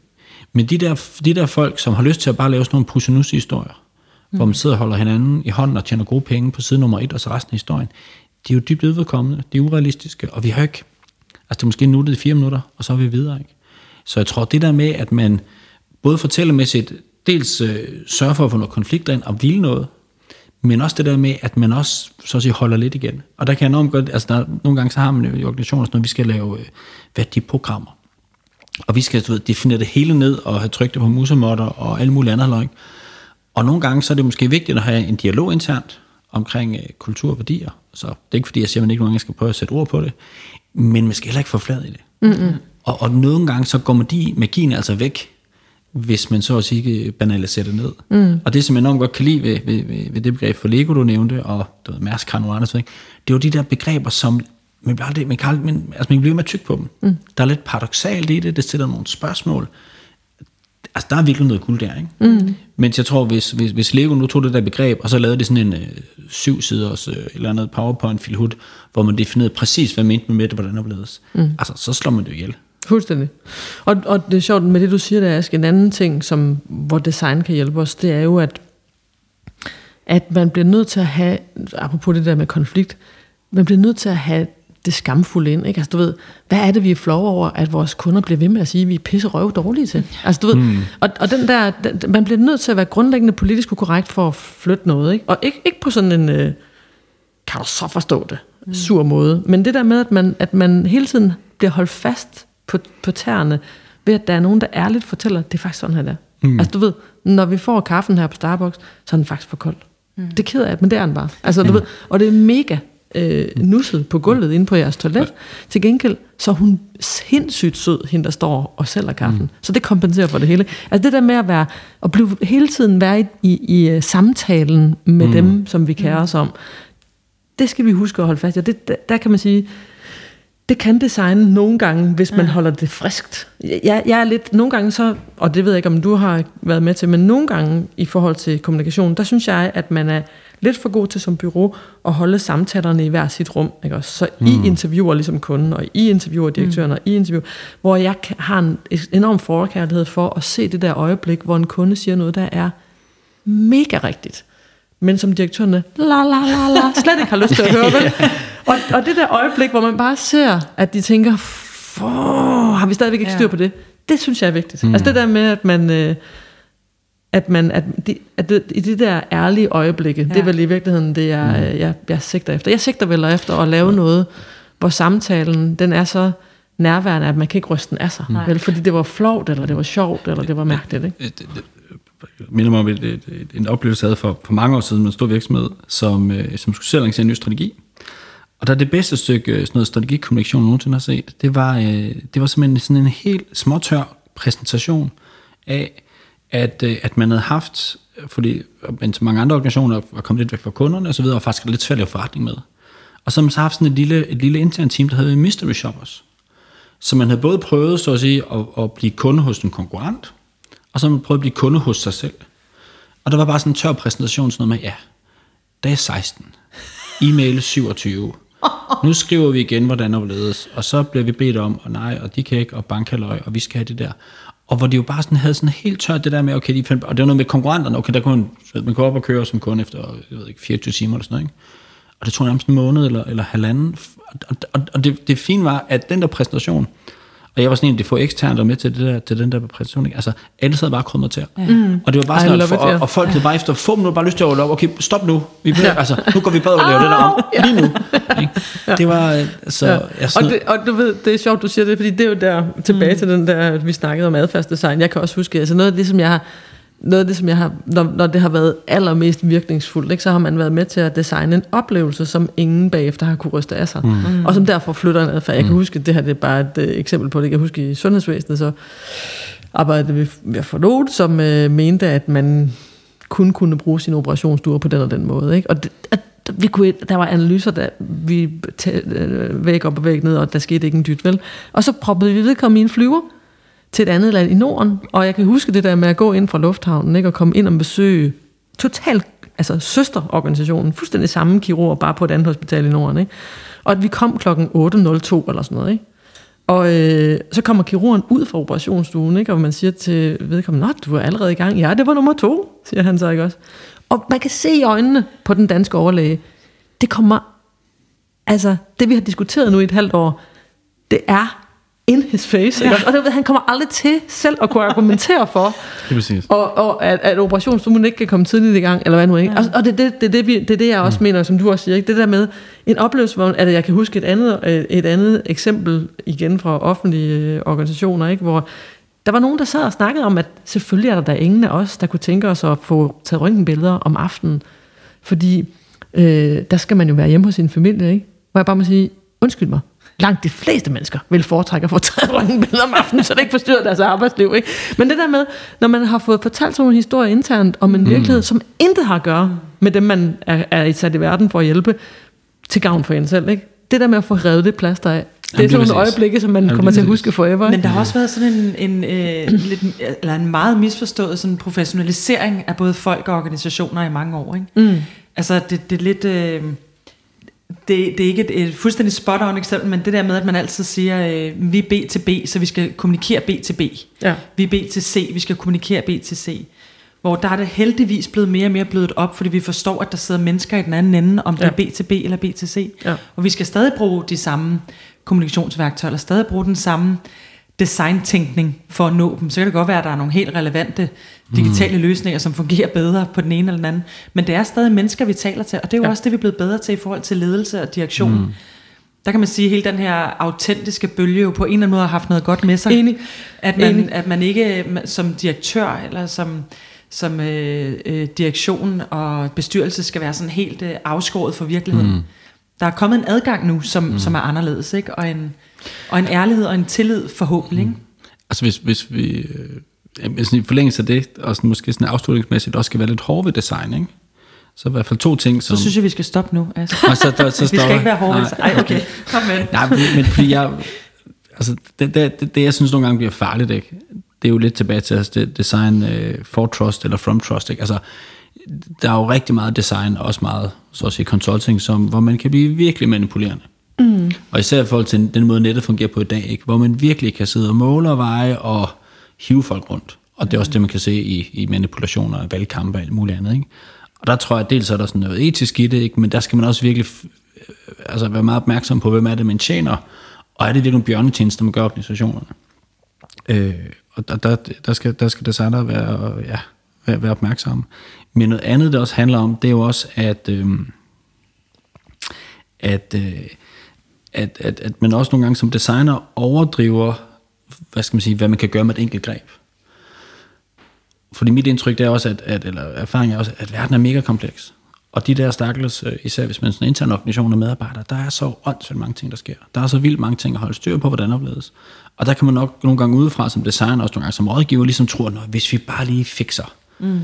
Men de der, de der folk, som har lyst til at bare lave sådan nogle pusenus-historier, mm. hvor man sidder og holder hinanden i hånden og tjener gode penge på side nummer et, og så resten af historien, de er jo dybt udvedkommende, de er urealistiske, og vi har ikke, altså det er måske nuttet i fire minutter, og så er vi videre. Ikke? Så jeg tror, det der med, at man både fortællermæssigt dels øh, sørger for at få noget konflikt ind og vil noget, men også det der med, at man også så at sige, holder lidt igen. Og der kan jeg enormt godt, altså der, nogle gange så har man jo i organisationer, når vi skal lave øh, værdiprogrammer, og vi skal du ved, definere det hele ned og have trykt det på musemotter og alle mulige andre løg. Og nogle gange så er det måske vigtigt at have en dialog internt omkring øh, kultur og værdier. Så det er ikke fordi, jeg siger, at man ikke nogle gange skal prøve at sætte ord på det, men man skal heller ikke få flad i det. Mm-hmm. Og, og nogle gange så går magien altså væk, hvis man så at sige banaliserer det ned. Mm. Og det, som jeg enormt godt kan lide ved, ved, ved, ved det begreb for Lego, du nævnte, og du ved, Mærsk har nogle andre ting, det er jo de der begreber, som man bliver aldrig, man kan, aldrig, man, altså man bliver med tyk på dem. Mm. Der er lidt paradoxalt i det, det stiller nogle spørgsmål. Altså, der er virkelig noget guld der, ikke? Mm. Men jeg tror, hvis, hvis, hvis Lego nu tog det der begreb, og så lavede det sådan en øh, syv siders øh, eller andet powerpoint filhut, hvor man definerede præcis, hvad mente man med det, hvordan blevet. Mm. Altså, så slår man det ihjel. Fuldstændig. Og, og det er sjovt med det, du siger, der er en anden ting, som, hvor design kan hjælpe os, det er jo, at, at man bliver nødt til at have, apropos det der med konflikt, man bliver nødt til at have det skamfulde ind. Ikke? Altså, du ved, hvad er det, vi er flove over, at vores kunder bliver ved med at sige, at vi er pisse røv dårlige til? Altså, du ved, mm. og, og den der, den, man bliver nødt til at være grundlæggende politisk korrekt for at flytte noget. Ikke? Og ikke, ikke på sådan en, øh, kan du så forstå det, mm. sur måde. Men det der med, at man, at man hele tiden bliver holdt fast på, på tæerne, ved at der er nogen, der ærligt fortæller, at det er faktisk sådan her, der. Mm. Altså du ved, når vi får kaffen her på Starbucks, så er den faktisk for kold. Mm. Det keder jeg, men det er den bare. Altså, du mm. ved, og det er mega øh, nusset på gulvet inde på jeres toilet. Til gengæld, så er hun sindssygt sød, hende der står og sælger kaffen. Mm. Så det kompenserer for det hele. Altså det der med at være, at blive hele tiden være i, i, i samtalen med mm. dem, som vi kærer os om, det skal vi huske at holde fast i. Det, der, der kan man sige, det kan design nogle gange, hvis man ja. holder det friskt. Jeg, jeg er lidt, nogle gange så, og det ved jeg ikke, om du har været med til, men nogle gange i forhold til kommunikation, der synes jeg, at man er lidt for god til som bureau at holde samtalerne i hver sit rum. Ikke også? Så mm. I interviewer ligesom kunden, og I interviewer direktøren, mm. og I interviewer, hvor jeg har en enorm forkærlighed for at se det der øjeblik, hvor en kunde siger noget, der er mega rigtigt men som direktørerne la la la la *laughs* slet ikke har lyst til at høre. *laughs* Vel? Og, og det der øjeblik, hvor man bare ser, at de tænker, har vi stadigvæk ikke styr på det? Det synes jeg er vigtigt. Mm. Altså det der med, at man... Øh, at man at, de, at det, i de der ærlige øjeblikke, ja. det er vel i virkeligheden det, jeg, mm. jeg, jeg sigter efter. Jeg sigter vel efter at lave ja. noget, hvor samtalen, den er så nærværende, at man kan ikke ryste den af sig. Nej. Vel, fordi det var flovt, eller det var sjovt, eller det var mærkeligt. Ikke? Det, det, det minder mig om et, et, et, en oplevelse, jeg havde for, for mange år siden med en stor virksomhed, som, øh, som skulle selv lancere en ny strategi. Og der det bedste stykke sådan noget strategikommunikation, jeg nogensinde har set, det var, øh, det var simpelthen sådan en helt småtør præsentation af, at, øh, at man havde haft, fordi men til mange andre organisationer var kommet lidt væk fra kunderne osv., og faktisk lidt svært at lave forretning med. Og så har man så haft sådan et lille, et lille intern team, der hedder Mystery Shoppers. Så man havde både prøvet, så at sige, at, at blive kunde hos en konkurrent, og så man prøvet at blive kunde hos sig selv. Og der var bare sådan en tør præsentation, sådan noget med, ja, dag 16, e-mail 27, nu skriver vi igen, hvordan der ledes, og så bliver vi bedt om, og nej, og de kan ikke, og bankaløj, og vi skal have det der. Og hvor de jo bare sådan havde sådan helt tørt det der med, okay, de fandt, og det var noget med konkurrenterne, okay, der kunne man, man kunne op og køre som kunde efter, jeg ved ikke, 24 timer eller sådan noget, ikke? Og det tog nærmest en måned eller, eller halvanden. Og, og, og det, det fine var, at den der præsentation, og jeg var sådan en af de få eksterne, der var med til, det der, til den der præsentation. Ikke? Altså, alle sad bare krummet til. Mm. Og det var bare sådan, at, for, it, ja. og, og, folk havde bare efter få minutter bare lyst til at op. Okay, stop nu. Vi, ja. altså, nu går vi bare og laver det der om. Lige nu. Ikke? Det var, øh, så, Ja. jeg Og, sådan, det, og du ved, det er sjovt, du siger det, fordi det er jo der, tilbage mm. til den der, vi snakkede om adfærdsdesign. Jeg kan også huske, altså noget af det, som jeg har, noget af det, som jeg har, når, når det har været allermest virkningsfuldt, ikke, så har man været med til at designe en oplevelse, som ingen bagefter har kunne ryste af sig. Mm. Og som derfor flytter en adfærd. Jeg kan huske, det her det er bare et uh, eksempel på det. Jeg kan huske i sundhedsvæsenet, så arbejdede vi med forlod, som uh, mente, at man kun kunne bruge sine operationsstuer på den og den måde. Ikke? Og det, at, vi kunne, der var analyser, der vi tæ- øh, væg op og væg ned, og der skete ikke en dyt, vel? Og så proppede vi vedkommende i en flyver til et andet land i Norden, og jeg kan huske det der med at gå ind fra lufthavnen, ikke, og komme ind og besøge totalt, altså søsterorganisationen, fuldstændig samme kirurg, bare på et andet hospital i Norden, ikke? Og at vi kom klokken 8.02 eller sådan noget, ikke? Og øh, så kommer kirurgen ud fra operationsstuen, ikke? og man siger til vedkommende, Nå, du er allerede i gang. Ja, det var nummer to, siger han så ikke også. Og man kan se i øjnene på den danske overlæge, det kommer, altså det vi har diskuteret nu i et halvt år, det er in his face. Ja. Ikke? Og det, han kommer aldrig til selv at kunne argumentere for, *laughs* det er præcis. og, og at, at operationsstuen ikke kan komme tidligt i gang, eller hvad nu ikke. Ja. Og, og det, er det, det, det, vi, det er det, jeg også mener, som du også siger. Ikke? Det der med en oplevelse, hvor at jeg kan huske et andet, øh, et andet eksempel igen fra offentlige øh, organisationer, ikke? hvor der var nogen, der sad og snakkede om, at selvfølgelig er der da ingen af os, der kunne tænke os at få taget røntgenbilleder om aftenen. Fordi øh, der skal man jo være hjemme hos sin familie, ikke? Hvor jeg bare må sige, undskyld mig, langt de fleste mennesker vil foretrække at få taget *laughs* røntgenbilleder om aftenen, så det ikke forstyrrer deres arbejdsliv. Ikke? Men det der med, når man har fået fortalt sådan nogle historier internt om en mm. virkelighed, som intet har at gøre med dem, man er, er sat i verden for at hjælpe, til gavn for en selv. Ikke? Det der med at få revet det plaster af, det er sådan nogle øjeblikke, som man Jamen, kommer til at huske forever. Men der har også været sådan en, en, øh, lidt, eller en meget misforstået sådan professionalisering af både folk og organisationer i mange år. Ikke? Mm. Altså det, det er lidt... Øh, det, det er ikke et, et fuldstændig spot on eksempel, men det der med, at man altid siger, øh, vi er B til B, så vi skal kommunikere B til B. Ja. Vi er B til C, vi skal kommunikere B til C. Hvor der er det heldigvis blevet mere og mere blødt op, fordi vi forstår, at der sidder mennesker i den anden ende, om det Ja. er B til B eller B til C. Ja. Og vi skal stadig bruge de samme kommunikationsværktøjer, eller stadig bruge den samme designtænkning for at nå dem. Så kan det godt være, at der er nogle helt relevante digitale mm. løsninger, som fungerer bedre på den ene eller den anden. Men det er stadig mennesker, vi taler til, og det er jo Ja. også det, vi er blevet bedre til i forhold til ledelse og direktion. Mm. Der kan man sige, at hele den her autentiske bølge jo på en eller anden måde har haft noget godt med sig. Enig. At man, Enig. at man ikke som direktør eller som, som øh, øh, direktion og bestyrelse skal være sådan helt øh, afskåret fra virkeligheden. Mm. Der er kommet en adgang nu, som, mm. som er anderledes, ikke? Og, en, og en ærlighed og en tillid forhåbentlig. Mm. Altså hvis, hvis vi øh, sådan i forlængelse af det, og sådan, måske sådan afslutningsmæssigt også skal være lidt hårde ved design, ikke? så i hvert fald to ting, Så som... synes jeg, vi skal stoppe nu. Altså. Og så, der, så *laughs* vi stopper- skal ikke være hårde. Nej, Ej, okay. Kom med. Nej, men, men fordi jeg... Altså, det, det, det, det, jeg synes nogle gange bliver farligt, ikke? det er jo lidt tilbage til altså, det, design uh, for trust eller from trust. Ikke? Altså, der er jo rigtig meget design, og også meget så at sige, consulting, som, hvor man kan blive virkelig manipulerende. Mm. Og især i forhold til den måde, nettet fungerer på i dag, ikke? hvor man virkelig kan sidde og måle og veje og hive folk rundt. Og det er også det, man kan se i, i manipulationer, valgkampe og alt muligt andet. Ikke? Og der tror jeg, at dels er der sådan noget etisk i det, ikke? men der skal man også virkelig øh, altså være meget opmærksom på, hvem er det, man tjener, og er det virkelig nogle bjørnetjenester, man gør organisationerne. Øh, og der, der, der, skal, der skal designer være, ja, være, være opmærksomme. Men noget andet, det også handler om, det er jo også, at, øh, at, øh, at, at, at man også nogle gange som designer overdriver, hvad skal man sige, hvad man kan gøre med et enkelt greb. Fordi mit indtryk det er også, at, at eller erfaring er også, at verden er mega kompleks. Og de der stakkels, øh, især hvis man er sådan en intern organisation af medarbejdere, der er så åndssvagt mange ting, der sker. Der er så vildt mange ting at holde styr på, hvordan opleves. Og der kan man nok nogle gange udefra som designer, også nogle gange som rådgiver, ligesom tror, at hvis vi bare lige fikser mm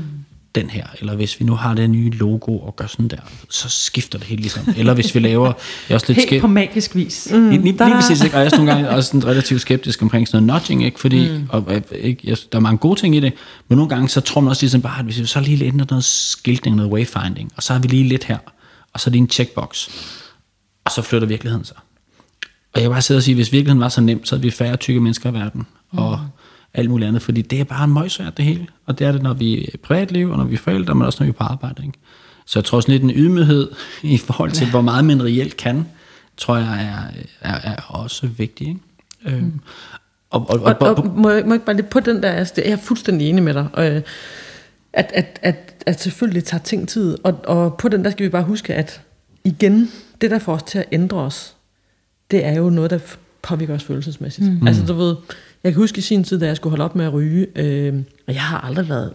den her, eller hvis vi nu har det nye logo og gør sådan der, så skifter det helt ligesom. Eller hvis vi laver, jeg er også lidt Helt skæb, på magisk vis. Mm, lige, lige, lige præcis, ikke? og jeg er også nogle gange også sådan relativt skeptisk omkring sådan noget nudging, ikke? fordi mm. og, øh, ikke, jeg, der er mange gode ting i det, men nogle gange så tror man også ligesom bare, at hvis vi så lige ændrer noget skiltning, noget wayfinding, og så har vi lige lidt her, og så er det en checkbox, og så flytter virkeligheden sig. Og jeg vil bare sidde og sige, hvis virkeligheden var så nem, så havde vi færre tykke mennesker i verden, og alt muligt andet, fordi det er bare en møgsvært det hele, og det er det, når vi er i privatliv, og når vi er forældre, men også når vi er på arbejde. Ikke? Så jeg tror sådan lidt en ydmyghed *laughs* i forhold til, ja. hvor meget man reelt kan, tror jeg er, er, er også vigtig. Ikke? Mm. Øhm, Og, og, Og, og, og, må, jeg, må jeg ikke bare lige på den der, altså, det er jeg fuldstændig enig med dig, og, øh, at, at, at, at selvfølgelig tager ting tid, og, og på den der skal vi bare huske, at igen, det der får os til at ændre os, det er jo noget, der påvirker os følelsesmæssigt. Mm. Altså du ved, jeg kan huske i sin tid, da jeg skulle holde op med at ryge, øh, og jeg har aldrig været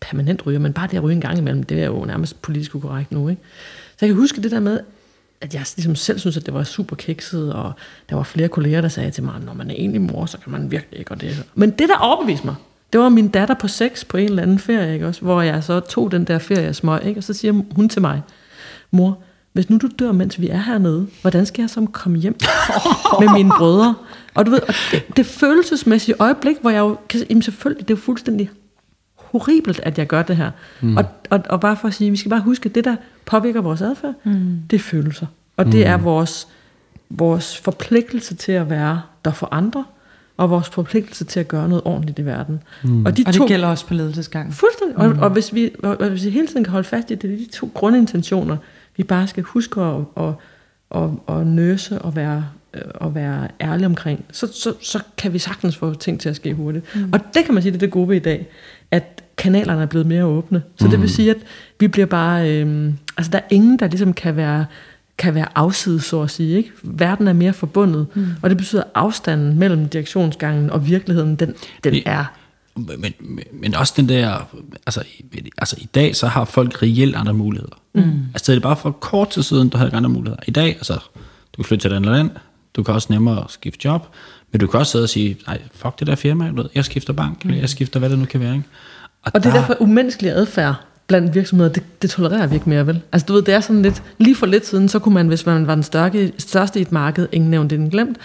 permanent ryger, men bare det at ryge en gang imellem, det er jo nærmest politisk ukorrekt nu, ikke? Så jeg kan huske det der med, at jeg ligesom selv synes, at det var super kikset, og der var flere kolleger, der sagde til mig, når man er egentlig mor, så kan man virkelig ikke, og det Men det, der overbeviste mig, det var min datter på seks på en eller anden ferie, ikke også? hvor jeg så tog den der ferie smøg, ikke? og så siger hun til mig, mor, hvis nu du dør, mens vi er hernede, hvordan skal jeg så komme hjem *laughs* med mine brødre? Og du ved, og det, det følelsesmæssige øjeblik, hvor jeg jo kan jamen selvfølgelig, det er jo fuldstændig horribelt, at jeg gør det her. Mm. Og, og, og bare for at sige, vi skal bare huske, at det, der påvirker vores adfærd, mm. det er følelser. Og det mm. er vores, vores forpligtelse til at være der for andre, og vores forpligtelse til at gøre noget ordentligt i verden. Mm. Og, de og det to, gælder også på ledelsesgangen. Fuldstændig. Mm. Og, og, hvis vi, og, og hvis vi hele tiden kan holde fast i, det er de to grundintentioner, vi bare skal huske at, at, at, at nøse og være, og være ærlige omkring, så, så, så kan vi sagtens få ting til at ske hurtigt. Mm. Og det kan man sige, det er det gode i dag, at kanalerne er blevet mere åbne. Så mm. det vil sige, at vi bliver bare... Øh, altså, der er ingen, der ligesom kan være kan være afsides, så at sige. Ikke? Verden er mere forbundet, mm. og det betyder, at afstanden mellem direktionsgangen og virkeligheden, den, den I, er... Men, men, men også den der, altså, altså i dag, så har folk reelt andre muligheder. Mm. Altså det er bare for kort tid siden, du havde ikke andre muligheder. I dag, altså, du kan flytte til et andet land, du kan også nemmere skifte job, men du kan også sidde og sige, nej, fuck det der firma, jeg skifter bank, mm. jeg skifter hvad det nu kan være. Ikke? Og det er derfor umenneskelig adfærd blandt virksomheder, det, det tolererer vi ikke mere, vel? Altså du ved, det er sådan lidt, lige for lidt siden, så kunne man, hvis man var den størke, største i et marked, ingen nævnt, ingen glemt,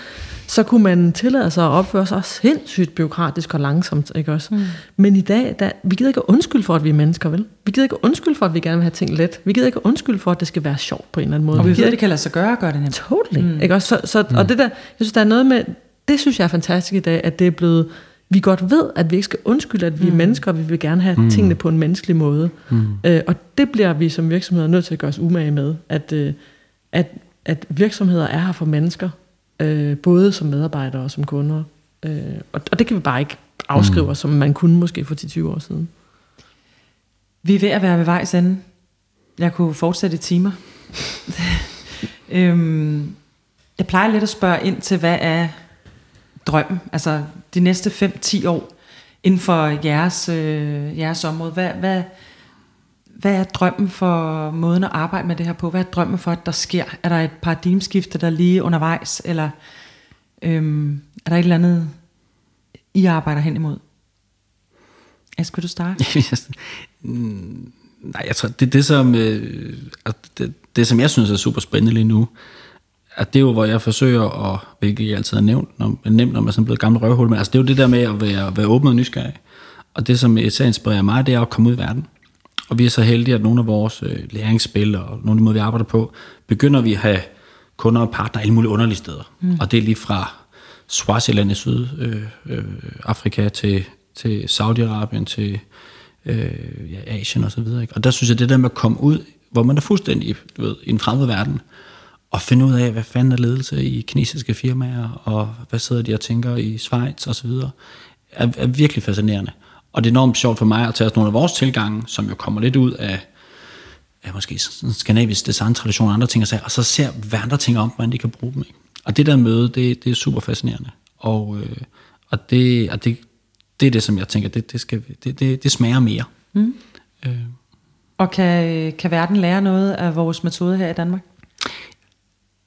så kunne man tillade sig at opføre sig sindssygt byråkratisk og langsomt, ikke også? Mm. Men i dag, der, vi gider ikke at undskylde for, at vi er mennesker, vel? Vi gider ikke undskylde for, at vi gerne vil have ting let. Vi gider ikke undskylde for, at det skal være sjovt på en eller anden måde. Og vi ved, gider at det kan lade sig gøre at gøre det nemt. Totally. Mm. Ikke? Også, så, så, mm. Og det der, jeg synes, der er noget med, det synes jeg er fantastisk i dag, at det er blevet, vi godt ved, at vi ikke skal undskylde, at vi er mennesker, og vi vil gerne have mm. tingene på en menneskelig måde. Mm. Øh, og det bliver vi som virksomheder nødt til at gøre os umage med, at, øh, at, at virksomheder er her for mennesker, øh, både som medarbejdere og som kunder. Øh, og, og det kan vi bare ikke afskrive mm. som man kunne måske for 10-20 år siden. Vi er ved at være ved vejs ende. Jeg kunne fortsætte i timer. *laughs* øhm, jeg plejer lidt at spørge ind til, hvad er drømmen? Altså de næste 5-10 år inden for jeres, øh, jeres område. Hvad, hvad, hvad er drømmen for måden at arbejde med det her på? Hvad er drømmen for, at der sker? Er der et paradigmeskifte, der er lige undervejs? Eller øhm, er der et eller andet, I arbejder hen imod? Ask, vil du starte? *laughs* Mm, nej, jeg tror, det er det, som, øh, det, det, som jeg synes er super spændende lige nu, at det er jo, hvor jeg forsøger at, hvilket jeg altid har nævnt, når, nemt, når man er sådan blevet gammel røvhul, men altså, det er jo det der med at være, være åben og nysgerrig. Og det, som især inspirerer mig, det er at komme ud i verden. Og vi er så heldige, at nogle af vores øh, læringsspil og nogle af de måder, vi arbejder på, begynder vi at have kunder og partnere alle mulige underlige steder. Mm. Og det er lige fra Swaziland i Sydafrika øh, øh, Afrika til, til Saudi-Arabien til øh, ja, Asien og så videre. Ikke? Og der synes jeg, det der med at komme ud, hvor man er fuldstændig du ved, i en fremmed verden, og finde ud af, hvad fanden er ledelse i kinesiske firmaer, og hvad sidder de og tænker i Schweiz og så videre, er, er virkelig fascinerende. Og det er enormt sjovt for mig at tage os nogle af vores tilgange, som jo kommer lidt ud af, af måske sådan skandinavisk design-tradition og andre ting, og, så, og så ser hvad andre ting om, hvordan de kan bruge dem. Ikke? Og det der møde, det, det er super fascinerende. Og, øh, og, det, og det, det er det, som jeg tænker, det, det, skal, det, det, det smager mere. Mm. Øh. Og kan, kan verden lære noget af vores metode her i Danmark?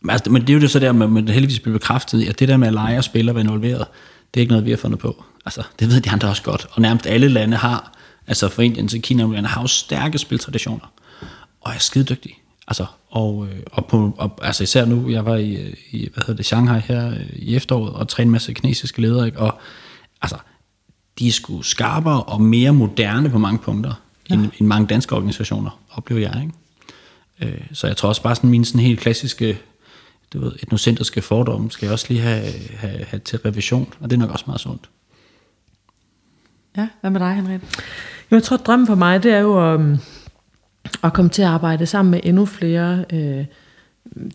Men, altså, men det er jo det så der, med det heldigvis bliver bekræftet i, at det der med at lege og spille og være involveret, det er ikke noget, vi har fundet på. Altså, det ved de andre også godt. Og nærmest alle lande har, altså fra Indien til Kina, lande har jo stærke spiltraditioner. Og er skide dygtige. Altså, og, øh, og, på, og altså især nu, jeg var i, i hvad hedder det, Shanghai her øh, i efteråret, og trænede en masse kinesiske ledere, ikke? og altså, de er sgu skarpere og mere moderne på mange punkter, ja. end, end mange danske organisationer, oplever jeg. Ikke? Øh, så jeg tror også bare sådan mine sådan helt klassiske du ved, etnocentriske fordomme skal jeg også lige have, have, have til revision, og det er nok også meget sundt. Ja, hvad med dig, Henrik? Jeg tror, at drømmen for mig, det er jo um, at komme til at arbejde sammen med endnu flere øh,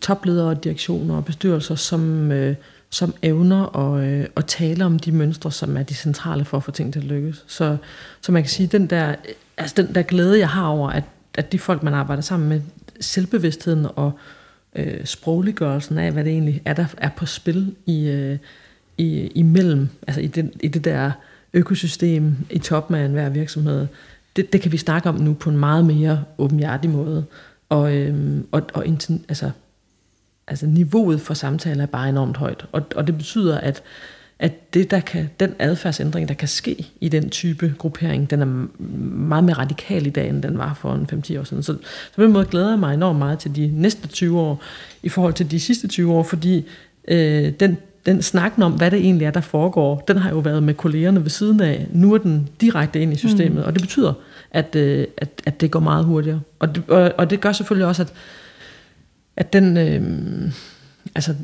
topledere, direktioner og bestyrelser, som, øh, som evner at, øh, at tale om de mønstre, som er de centrale for at få ting til at lykkes. Så, så man kan sige, den der, altså den der glæde, jeg har over, at, at de folk, man arbejder sammen med, selvbevidstheden og øh, Øh, sprogliggørelsen af, hvad det egentlig er, der er på spil i, øh, i, imellem, altså i, den, i det der økosystem i toppen af enhver virksomhed, det, det kan vi snakke om nu på en meget mere åbenhjertig måde. Og, øhm, og, og altså, altså niveauet for samtaler er bare enormt højt. Og, og det betyder, at, at det, der kan, den adfærdsændring, der kan ske i den type gruppering, den er meget mere radikal i dag, end den var for en 5-10 år siden. Så, så på den måde glæder jeg mig enormt meget til de næste 20 år, i forhold til de sidste 20 år, fordi øh, den den snakken om, hvad det egentlig er, der foregår, den har jo været med kollegerne ved siden af. Nu er den direkte ind i systemet, mm. og det betyder, at, øh, at, at det går meget hurtigere. Og det, og, og det gør selvfølgelig også, at, at den, øh, altså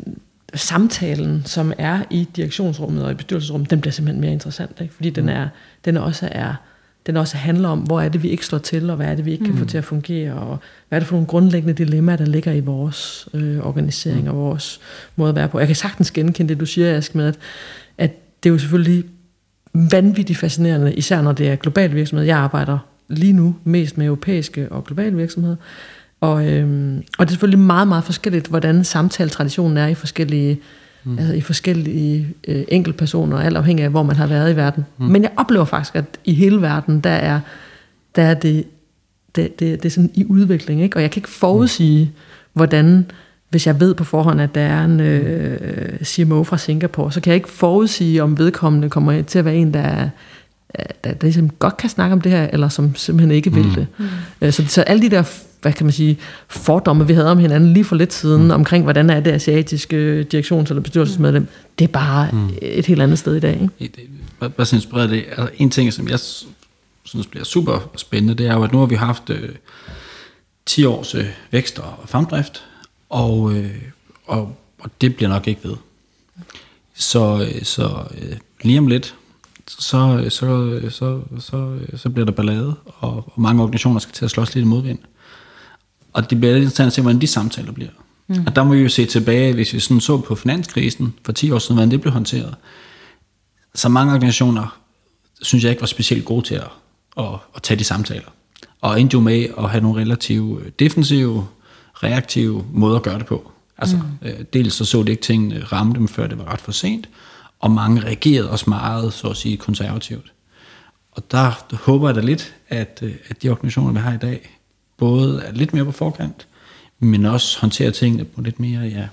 samtalen, som er i direktionsrummet og i bestyrelsesrummet, den bliver simpelthen mere interessant, ikke? fordi den, mm. er, den også er den også handler om, hvor er det, vi ikke slår til, og hvad er det, vi ikke mm. kan få mm. til at fungere, og hvad er det for nogle grundlæggende dilemmaer, der ligger i vores øh, organisering mm. og vores måde at være på. Jeg kan sagtens genkende det, du siger, Ask, med, at, at det er jo selvfølgelig vanvittigt fascinerende, især når det er global virksomhed. Jeg arbejder lige nu mest med europæiske og globale virksomheder, og, øhm, og det er selvfølgelig meget, meget forskelligt, hvordan samtaletraditionen er i forskellige mm. altså i forskellige øh, enkeltpersoner, alt afhængig af, hvor man har været i verden. Mm. Men jeg oplever faktisk, at i hele verden, der er, der er det, det, det, det er sådan i udvikling, ikke? og jeg kan ikke forudsige, mm. hvordan, hvis jeg ved på forhånd, at der er en øh, CMO fra Singapore, så kan jeg ikke forudsige, om vedkommende kommer til at være en, der er der, der ligesom godt kan snakke om det her, eller som simpelthen ikke vil mm. det. Mm. Så, så alle de der hvad kan man sige, fordomme, vi havde om hinanden lige for lidt siden, mm. omkring hvordan er det asiatiske direktions- eller bestyrelsesmedlem, mm. det er bare mm. et helt andet sted i dag. Ikke? Hvad så inspireret det? Altså, en ting, som jeg synes bliver super spændende, det er jo, at nu har vi haft øh, 10 års øh, vækst og fremdrift, og, øh, og, og det bliver nok ikke ved. Så, øh, så øh, lige om lidt, så, så, så, så, så bliver der ballade, og, og mange organisationer skal til at slås lidt i modvind. Og det bliver lidt interessant at se, hvordan de samtaler bliver. Mm. Og der må vi jo se tilbage, hvis vi sådan så på finanskrisen for 10 år siden, hvordan det blev håndteret. Så mange organisationer, synes jeg ikke var specielt gode til at, at, at tage de samtaler. Og endte jo med at have nogle relativt defensive, reaktive måder at gøre det på. Altså, mm. øh, dels så så det ikke tingene ramme dem, før det var ret for sent, og mange reagerede også meget, så at sige, konservativt. Og der håber jeg da lidt, at, øh, at de organisationer, vi har i dag, både er lidt mere på forkant, men også håndterer tingene på lidt mere ja,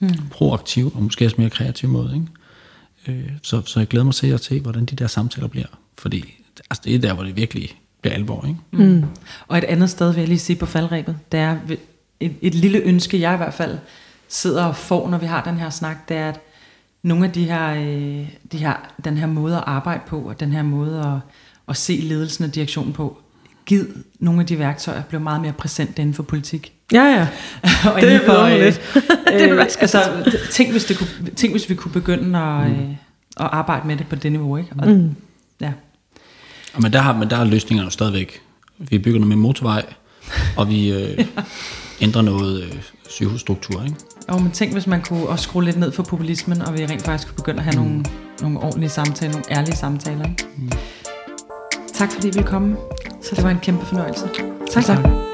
mm. proaktiv og måske også mere kreativ måde. Ikke? Øh, så, så jeg glæder mig til at se, hvordan de der samtaler bliver. Fordi altså, det er der, hvor det virkelig bliver alvor. Ikke? Mm. Og et andet sted vil jeg lige sige på faldrebet, det er et, et lille ønske, jeg i hvert fald sidder og får, når vi har den her snak, det er, at nogle af de her, øh, de her, den her måde at arbejde på, og den her måde at, at se ledelsen og direktionen på, givet nogle af de værktøjer blev meget mere præsent inden for politik. Ja, ja. *laughs* og det er for, øh, lidt. *laughs* det er øh, altså, tænk, hvis det kunne, tænk, hvis vi kunne begynde at, mm. øh, at arbejde med det på det niveau. Ikke? Og, mm. ja. Og men der har, men der er løsningerne jo stadigvæk. Vi bygger noget med motorvej, og vi øh, *laughs* ja. ændrer noget øh, sygehusstruktur. Ikke? Jo, men tænk, hvis man kunne også skrue lidt ned for populismen, og vi rent faktisk kunne begynde at have mm. nogle, nogle ordentlige samtaler, nogle ærlige samtaler. Ikke? Mm. Tak fordi vi kom. Så det var en kæmpe fornøjelse. Tak, tak.